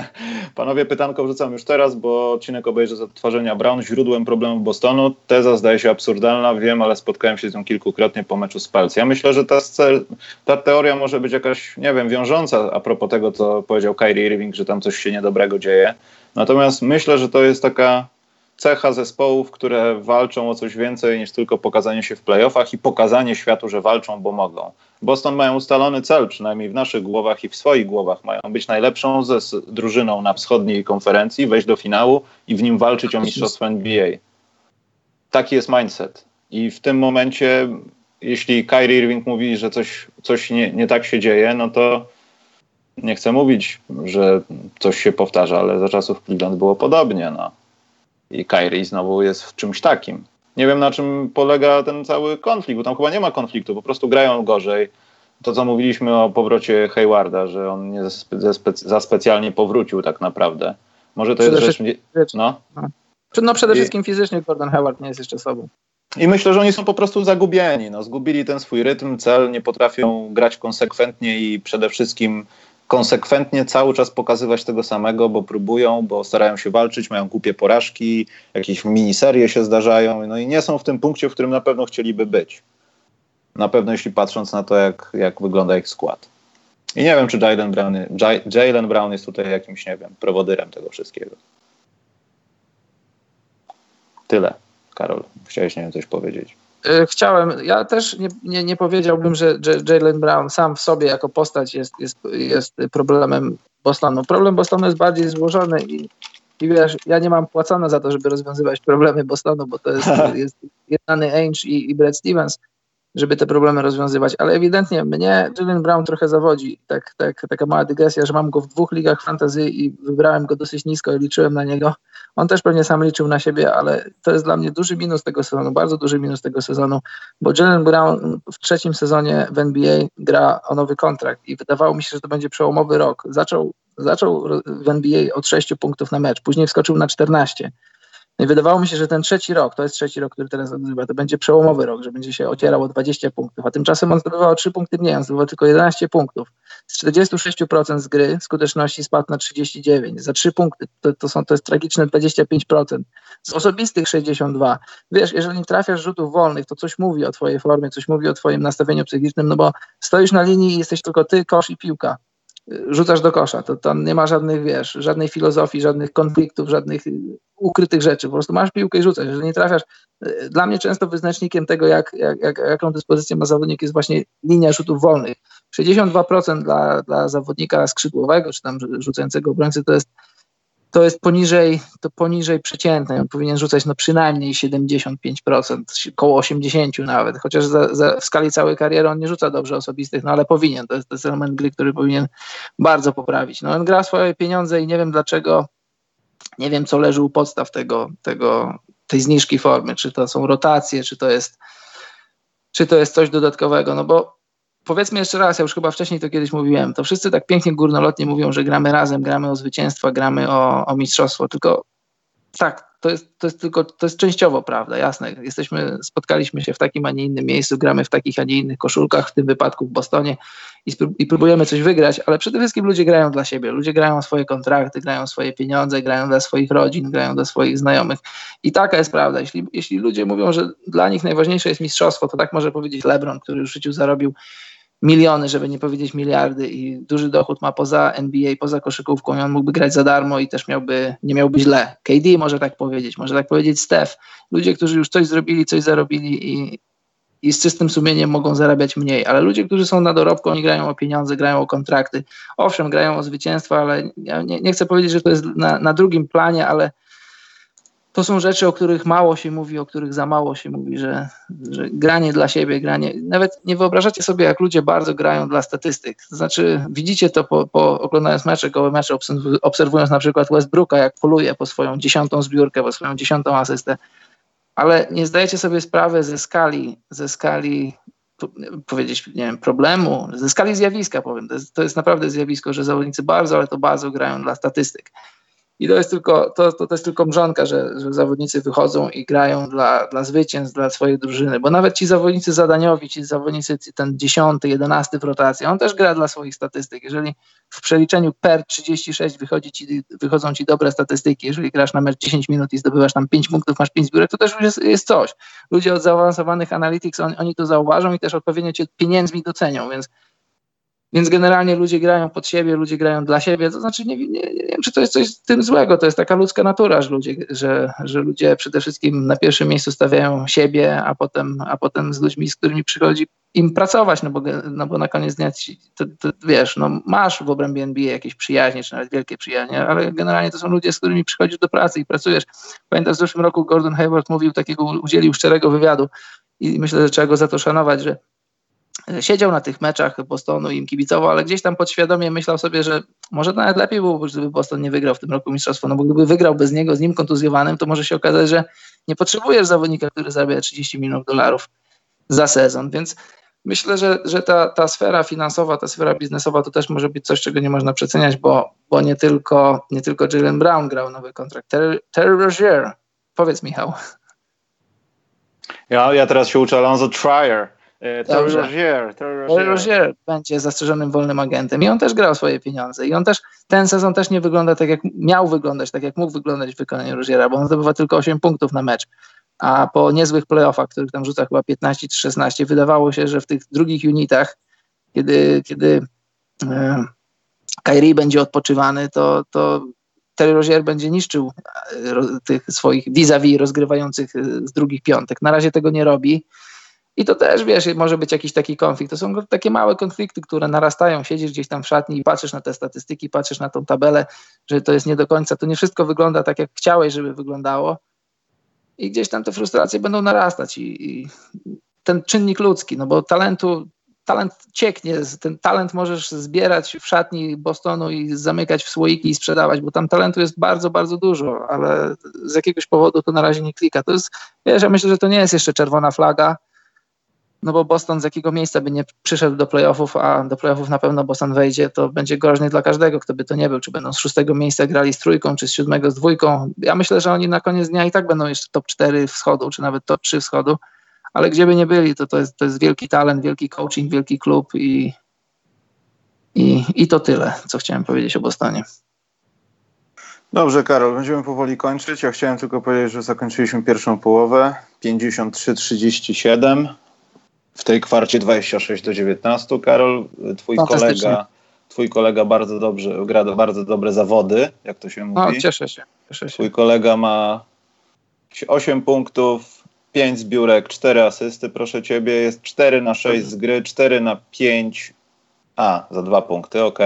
Panowie, pytanko wrzucam już teraz, bo odcinek obejrzę z odtworzenia Brown źródłem problemów Bostonu. Teza zdaje się absurdalna, wiem, ale spotkałem się z nią kilkukrotnie po meczu z Pels. Ja myślę, że ta, ta teoria może być jakaś, nie wiem, wiążąca a propos tego, co powiedział Kyrie Irving, że tam coś się niedobrego dzieje. Natomiast myślę, że to jest taka cecha zespołów, które walczą o coś więcej niż tylko pokazanie się w playoffach i pokazanie światu, że walczą, bo mogą. Boston mają ustalony cel, przynajmniej w naszych głowach i w swoich głowach. Mają być najlepszą ze drużyną na wschodniej konferencji, wejść do finału i w nim walczyć o mistrzostwo NBA. Taki jest mindset. I w tym momencie, jeśli Kyrie Irving mówi, że coś, coś nie, nie tak się dzieje, no to nie chcę mówić, że coś się powtarza, ale za czasów Cleveland było podobnie. No i Kyrie znowu jest w czymś takim. Nie wiem na czym polega ten cały konflikt, bo tam chyba nie ma konfliktu, po prostu grają gorzej. To, co mówiliśmy o powrocie Haywarda, że on nie za, za specjalnie powrócił tak naprawdę. Może to jest rzecz... No. no przede I... wszystkim fizycznie Gordon Hayward nie jest jeszcze sobą. I myślę, że oni są po prostu zagubieni. No, zgubili ten swój rytm, cel, nie potrafią grać konsekwentnie i przede wszystkim konsekwentnie cały czas pokazywać tego samego, bo próbują, bo starają się walczyć, mają głupie porażki, jakieś miniserie się zdarzają, no i nie są w tym punkcie, w którym na pewno chcieliby być. Na pewno jeśli patrząc na to, jak, jak wygląda ich skład. I nie wiem, czy Jalen Brown, Jalen Brown jest tutaj jakimś, nie wiem, prowodyrem tego wszystkiego. Tyle. Karol, chciałeś, nie wiem, coś powiedzieć. E, chciałem, ja też nie, nie, nie powiedziałbym, że Jalen Brown sam w sobie jako postać jest, jest, jest problemem Bostonu. Problem Bostonu jest bardziej złożony i, i wiesz, ja nie mam płacone za to, żeby rozwiązywać problemy Bostonu, bo to jest, jest jednany Ainge i, i Brad Stevens żeby te problemy rozwiązywać, ale ewidentnie mnie Jalen Brown trochę zawodzi. Tak, tak, taka mała dygresja, że mam go w dwóch ligach fantasy i wybrałem go dosyć nisko i liczyłem na niego. On też pewnie sam liczył na siebie, ale to jest dla mnie duży minus tego sezonu, bardzo duży minus tego sezonu, bo Jalen Brown w trzecim sezonie w NBA gra o nowy kontrakt i wydawało mi się, że to będzie przełomowy rok. Zaczął, zaczął w NBA od 6 punktów na mecz, później wskoczył na 14 no i wydawało mi się, że ten trzeci rok, to jest trzeci rok, który teraz odgrywa, to będzie przełomowy rok, że będzie się ocierał o 20 punktów, a tymczasem on zdobywał 3 punkty mniej, on zdobywał tylko 11 punktów. Z 46% z gry skuteczności spadł na 39, za 3 punkty, to, to, są, to jest tragiczne 25%. Z osobistych 62. Wiesz, jeżeli trafiasz rzutów wolnych, to coś mówi o twojej formie, coś mówi o twoim nastawieniu psychicznym, no bo stoisz na linii i jesteś tylko ty, kosz i piłka rzucasz do kosza. To tam nie ma żadnych, wiesz, żadnej filozofii, żadnych konfliktów, żadnych ukrytych rzeczy. Po prostu masz piłkę i rzucasz. Jeżeli nie trafiasz, y, dla mnie często wyznacznikiem tego, jak, jak, jak, jaką dyspozycję ma zawodnik, jest właśnie linia rzutów wolnych. 62% dla, dla zawodnika skrzydłowego, czy tam rzucającego obrońcy, to jest to jest poniżej, to poniżej przeciętnej. On powinien rzucać no przynajmniej 75%, około 80% nawet, chociaż za, za, w skali całej kariery on nie rzuca dobrze osobistych, no ale powinien. To jest, to jest element gry, który powinien bardzo poprawić. No on gra swoje pieniądze i nie wiem dlaczego, nie wiem co leży u podstaw tego, tego, tej zniżki formy, czy to są rotacje, czy to jest czy to jest coś dodatkowego, no bo powiedzmy jeszcze raz, ja już chyba wcześniej to kiedyś mówiłem, to wszyscy tak pięknie górnolotnie mówią, że gramy razem, gramy o zwycięstwa, gramy o, o mistrzostwo, tylko tak, to jest, to jest tylko, to jest częściowo prawda, jasne. Jesteśmy, spotkaliśmy się w takim, a nie innym miejscu, gramy w takich, a nie innych koszulkach, w tym wypadku w Bostonie i, i próbujemy coś wygrać, ale przede wszystkim ludzie grają dla siebie, ludzie grają swoje kontrakty, grają swoje pieniądze, grają dla swoich rodzin, grają dla swoich znajomych i taka jest prawda. Jeśli, jeśli ludzie mówią, że dla nich najważniejsze jest mistrzostwo, to tak może powiedzieć LeBron, który w życiu zarobił miliony, żeby nie powiedzieć miliardy i duży dochód ma poza NBA, poza koszykówką i on mógłby grać za darmo i też miałby, nie miałby źle. KD może tak powiedzieć, może tak powiedzieć Steph. Ludzie, którzy już coś zrobili, coś zarobili i, i z czystym sumieniem mogą zarabiać mniej, ale ludzie, którzy są na dorobku, oni grają o pieniądze, grają o kontrakty. Owszem, grają o zwycięstwa, ale ja nie, nie chcę powiedzieć, że to jest na, na drugim planie, ale to są rzeczy, o których mało się mówi, o których za mało się mówi, że, że granie dla siebie, granie. Nawet nie wyobrażacie sobie, jak ludzie bardzo grają dla statystyk. To znaczy, widzicie to po, po oglądając mecze, gołe mecze, obserwując na przykład Westbrooka, jak poluje po swoją dziesiątą zbiórkę, po swoją dziesiątą asystę, ale nie zdajecie sobie sprawy ze skali, ze skali powiedzieć, nie wiem, problemu, ze skali zjawiska powiem. To jest, to jest naprawdę zjawisko, że zawodnicy bardzo, ale to bardzo grają dla statystyk. I to jest tylko, to, to, to jest tylko mrzonka, że, że zawodnicy wychodzą i grają dla, dla zwycięstw, dla swojej drużyny, bo nawet ci zawodnicy zadaniowi, ci zawodnicy, ten dziesiąty, jedenasty w rotacji, on też gra dla swoich statystyk. Jeżeli w przeliczeniu per 36 wychodzi ci, wychodzą ci dobre statystyki, jeżeli grasz na mecz 10 minut i zdobywasz tam 5 punktów, masz 5 zbiórek, to też już jest, jest coś. Ludzie od zaawansowanych analytics, on, oni to zauważą i też odpowiednio cię pieniędzmi docenią, więc więc generalnie ludzie grają pod siebie, ludzie grają dla siebie. To znaczy, nie, nie, nie, wiem, czy to jest coś z tym złego. To jest taka ludzka natura, że ludzie, że, że ludzie przede wszystkim na pierwszym miejscu stawiają siebie, a potem, a potem z ludźmi, z którymi przychodzi im pracować, no bo, no bo na koniec dnia ci, to, to, wiesz, no masz w obrębie NBA jakieś przyjaźnie, czy nawet wielkie przyjaźnie, ale generalnie to są ludzie, z którymi przychodzisz do pracy i pracujesz. Pamiętam w zeszłym roku Gordon Hayward mówił takiego, udzielił szczerego wywiadu i myślę, że trzeba go za to szanować, że siedział na tych meczach Bostonu i im kibicował, ale gdzieś tam podświadomie myślał sobie, że może nawet lepiej byłoby, gdyby Boston nie wygrał w tym roku mistrzostwa, no bo gdyby wygrał bez niego, z nim kontuzjowanym, to może się okazać, że nie potrzebujesz zawodnika, który zarabia 30 milionów dolarów za sezon, więc myślę, że, że ta, ta sfera finansowa, ta sfera biznesowa to też może być coś, czego nie można przeceniać, bo, bo nie tylko nie tylko Jalen Brown grał nowy kontrakt. Terry, Terry Rozier, powiedz Michał. Ja, ja teraz się uczę Alonso Trier Terry Rozier, Terry Rozier będzie zastrzeżonym wolnym agentem i on też grał swoje pieniądze i on też, ten sezon też nie wygląda tak jak miał wyglądać, tak jak mógł wyglądać w wykonaniu Roziera, bo on zdobywa tylko 8 punktów na mecz, a po niezłych playoffach, których tam rzuca chyba 15 czy 16, wydawało się, że w tych drugich unitach, kiedy, kiedy e, Kyrie będzie odpoczywany, to, to Terry Rozier będzie niszczył e, tych swoich vis-a-vis rozgrywających e, z drugich piątek. Na razie tego nie robi. I to też, wiesz, może być jakiś taki konflikt. To są takie małe konflikty, które narastają. Siedzisz gdzieś tam w szatni i patrzysz na te statystyki, patrzysz na tą tabelę, że to jest nie do końca, to nie wszystko wygląda tak, jak chciałeś, żeby wyglądało. I gdzieś tam te frustracje będą narastać. I, i ten czynnik ludzki, no bo talentu talent cieknie, ten talent możesz zbierać w szatni Bostonu i zamykać w słoiki i sprzedawać, bo tam talentu jest bardzo, bardzo dużo, ale z jakiegoś powodu to na razie nie klika. To jest, wiesz, ja myślę, że to nie jest jeszcze czerwona flaga, no bo Boston z jakiego miejsca by nie przyszedł do playoffów, a do playoffów na pewno Boston wejdzie, to będzie groźny dla każdego, kto by to nie był, czy będą z szóstego miejsca grali z trójką, czy z siódmego z dwójką. Ja myślę, że oni na koniec dnia i tak będą jeszcze top 4 wschodu, czy nawet top 3 wschodu, ale gdzie by nie byli, to, to, jest, to jest wielki talent, wielki coaching, wielki klub i, i, i to tyle, co chciałem powiedzieć o Bostonie. Dobrze, Karol, będziemy powoli kończyć. Ja chciałem tylko powiedzieć, że zakończyliśmy pierwszą połowę 53-37. W tej kwarcie 26 do 19. Karol, twój kolega, twój kolega bardzo dobrze gra bardzo dobre zawody, jak to się mówi. No, cieszę się. Cieszę się. Twój kolega ma 8 punktów, 5 zbiórek, 4 asysty, proszę ciebie. Jest 4 na 6 z gry, 4 na 5. A, za 2 punkty, ok.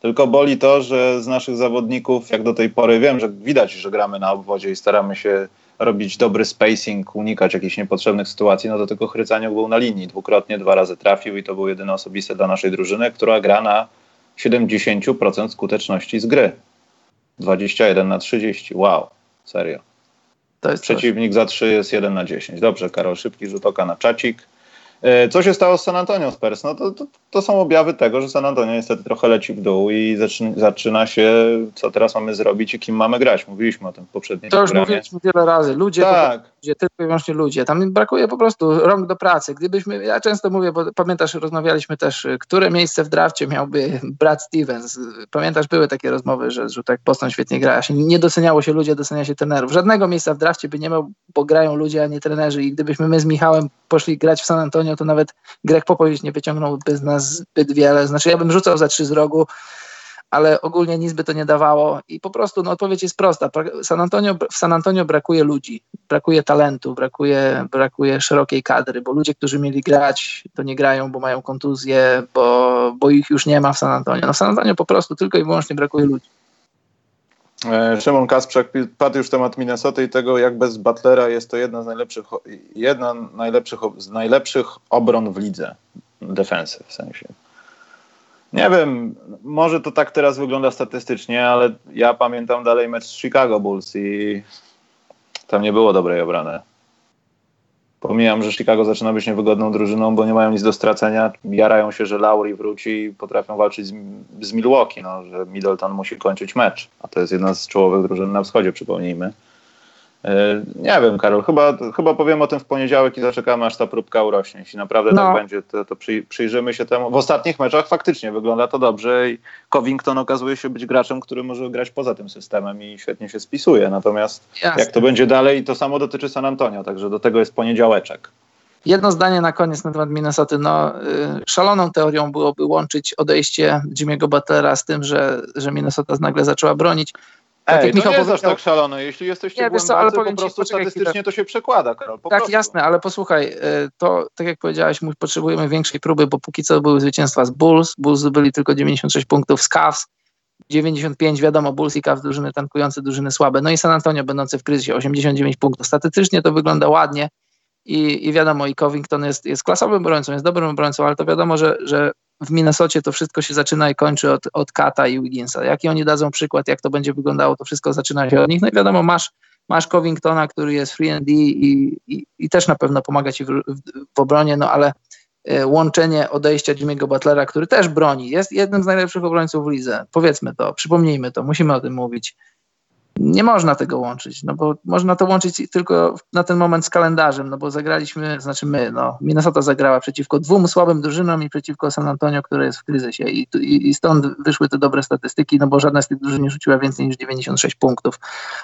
Tylko boli to, że z naszych zawodników, jak do tej pory wiem, że widać, że gramy na obwodzie i staramy się robić dobry spacing, unikać jakichś niepotrzebnych sytuacji, no to tylko Chrycaniuk był na linii. Dwukrotnie, dwa razy trafił i to był jedyny osobisty dla naszej drużyny, która gra na 70% skuteczności z gry. 21 na 30. Wow, serio. Przeciwnik coś. za 3 jest 1 na 10. Dobrze, Karol, szybki rzut oka na czacik. E, co się stało z San Antonio Spurs? No to, to, to, są objawy tego, że San Antonio niestety trochę leci w dół i zaczyna, zaczyna, się, co teraz mamy zrobić i kim mamy grać. Mówiliśmy o tym w poprzednim To już mówiliśmy wiele razy. Ludzie, tak. Ludzie, tylko i wyłącznie ludzie. Tam brakuje po prostu rąk do pracy. Gdybyśmy, ja często mówię, bo pamiętasz, rozmawialiśmy też, które miejsce w drafcie miałby Brad Stevens. Pamiętasz, były takie rozmowy, że, że tak Boston świetnie gra. Nie doceniało się ludzi, docenia się trenerów. Żadnego miejsca w drafcie by nie miał, bo grają ludzie, a nie trenerzy i gdybyśmy my z Michałem poszli grać w San Antonio, to nawet Greg Popowicz nie wyciągnąłby z nas zbyt wiele. Znaczy ja bym rzucał za trzy z rogu, ale ogólnie nic by to nie dawało i po prostu no, odpowiedź jest prosta. San Antonio, w San Antonio brakuje ludzi, brakuje talentu, brakuje, brakuje szerokiej kadry, bo ludzie, którzy mieli grać, to nie grają, bo mają kontuzję, bo, bo ich już nie ma w San Antonio. No w San Antonio po prostu tylko i wyłącznie brakuje ludzi. E, Szymon Kasprzak padł już temat Minnesota i tego, jak bez Butlera jest to jedna z najlepszych, jedna najlepszych, z najlepszych obron w lidze. Defensy w sensie. Nie wiem, może to tak teraz wygląda statystycznie, ale ja pamiętam dalej mecz z Chicago Bulls i tam nie było dobrej obrony. Pomijam, że Chicago zaczyna być niewygodną drużyną, bo nie mają nic do stracenia. Jarają się, że Lauri wróci i potrafią walczyć z, z Milwaukee, no, że Middleton musi kończyć mecz. A to jest jedna z czołowych drużyn na wschodzie, przypomnijmy. Nie wiem, Karol, chyba, chyba powiem o tym w poniedziałek i zaczekamy, aż ta próbka urośnie. Jeśli naprawdę tak no. tak będzie, to, to przyjrzymy się temu. W ostatnich meczach faktycznie wygląda to dobrze i Covington okazuje się być graczem, który może grać poza tym systemem i świetnie się spisuje. Natomiast Jasne. jak to będzie dalej, to samo dotyczy San Antonio, także do tego jest poniedziałeczek. Jedno zdanie na koniec na temat Minnesota. No, y, szaloną teorią byłoby łączyć odejście Jimmy'ego Butlera z tym, że, że Minnesota nagle zaczęła bronić. Tak Ej, jak to nie jest aż tak szalone. Jeśli jesteście nie, głębacy, ale po prostu ci, statystycznie to się przekłada, Karol. tak, prostu. jasne, ale posłuchaj, y, to tak jak powiedziałeś, potrzebujemy większej próby, bo póki co były zwycięstwa z Bulls. Bulls byli tylko 96 punktów z Cavs. 95, wiadomo, Bulls i Cavs drużyny tankujące, drużyny słabe. No i San Antonio będące w kryzysie, 89 punktów. Statystycznie to wygląda ładnie i, i wiadomo, i Covington jest, jest klasowym obrońcą, jest dobrym obrońcą, ale to wiadomo, że, że w Minnesocie to wszystko się zaczyna i kończy od, od Kata i Wigginsa. Jaki oni dadzą przykład, jak to będzie wyglądało, to wszystko zaczyna się od nich. No i wiadomo, masz, masz Covingtona, który jest free and D i, i, i też na pewno pomaga ci w, w, w obronie, no ale e, łączenie odejścia Jimmy'ego Butlera, który też broni, jest jednym z najlepszych obrońców w lidze. Powiedzmy to, przypomnijmy to, musimy o tym mówić. Nie można tego łączyć, no bo można to łączyć tylko na ten moment z kalendarzem, no bo zagraliśmy, znaczy my, no, Minnesota zagrała przeciwko dwóm słabym drużynom i przeciwko San Antonio, które jest w kryzysie i, i, i stąd wyszły te dobre statystyki, no bo żadna z tych drużyn nie rzuciła więcej niż 96 punktów,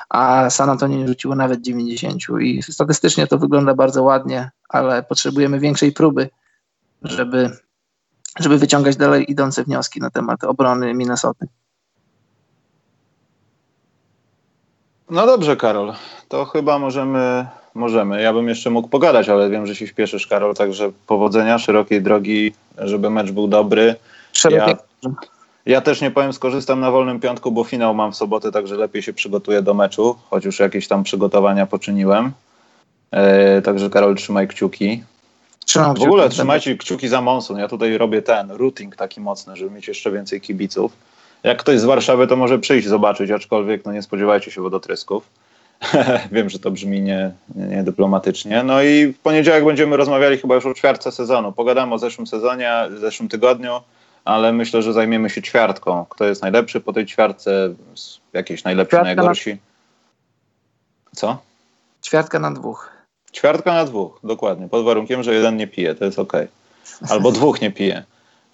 a San Antonio nie rzuciło nawet 90 i statystycznie to wygląda bardzo ładnie, ale potrzebujemy większej próby, żeby, żeby wyciągać dalej idące wnioski na temat obrony Minnesoty. No dobrze, Karol. To chyba możemy, możemy. Ja bym jeszcze mógł pogadać, ale wiem, że się śpieszysz, Karol, także powodzenia, szerokiej drogi, żeby mecz był dobry. Ja, ja też nie powiem, skorzystam na wolnym piątku, bo finał mam w sobotę, także lepiej się przygotuję do meczu, choć już jakieś tam przygotowania poczyniłem. E, także Karol, trzymaj kciuki. Trzymam w ogóle trzymajcie kciuki za Monsun. Ja tutaj robię ten routing taki mocny, żeby mieć jeszcze więcej kibiców. Jak ktoś z Warszawy, to może przyjść zobaczyć, aczkolwiek no nie spodziewajcie się wodotrysków. Wiem, że to brzmi nie, nie, dyplomatycznie. No i w poniedziałek będziemy rozmawiali chyba już o ćwiartce sezonu. Pogadamy o zeszłym sezonie, zeszłym tygodniu, ale myślę, że zajmiemy się ćwiartką. Kto jest najlepszy po tej ćwiartce, jakieś najlepsi, Ćwiartka najgorsi. Na... Co? Ćwiartka na dwóch. Ćwiartka na dwóch, dokładnie. Pod warunkiem, że jeden nie pije, to jest ok. Albo dwóch nie pije.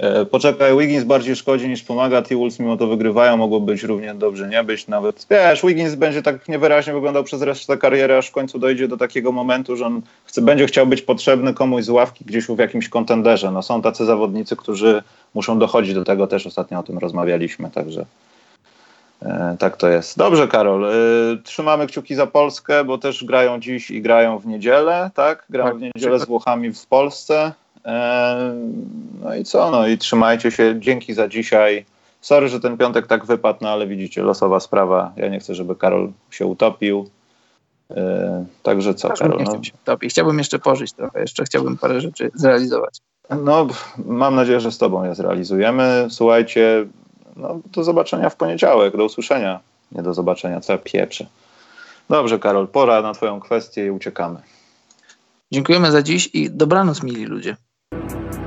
E, poczekaj, Wiggins bardziej szkodzi niż pomaga, T-Wolves mimo to wygrywają, mogło być równie dobrze nie być, nawet, wiesz, Wiggins będzie tak niewyraźnie wyglądał przez resztę kariery, aż w końcu dojdzie do takiego momentu, że on chce, będzie chciał być potrzebny komuś z ławki gdzieś w jakimś kontenderze. No są tacy zawodnicy, którzy muszą dochodzić do tego, też ostatnio o tym rozmawialiśmy, także e, tak to jest. Dobrze, Karol. E, trzymamy kciuki za Polskę, bo też grają dziś i grają w niedzielę, tak? Grają tak, w niedzielę z Włochami w Polsce. No i co? No i trzymajcie się. Dzięki za dzisiaj. Sorry, że ten piątek tak wypadł, no ale widzicie, losowa sprawa. Ja nie chcę, żeby Karol się utopił. Także co, Karol? Nie no? się utopić. Chciałbym jeszcze pożyć trochę, jeszcze chciałbym parę rzeczy zrealizować. No, mam nadzieję, że z Tobą je zrealizujemy. Słuchajcie, no, do zobaczenia w poniedziałek, do usłyszenia. Nie do zobaczenia, co ja pieprzę. Dobrze, Karol, pora na Twoją kwestię i uciekamy. Dziękujemy za dziś i dobranoc, mili ludzie. Thank you.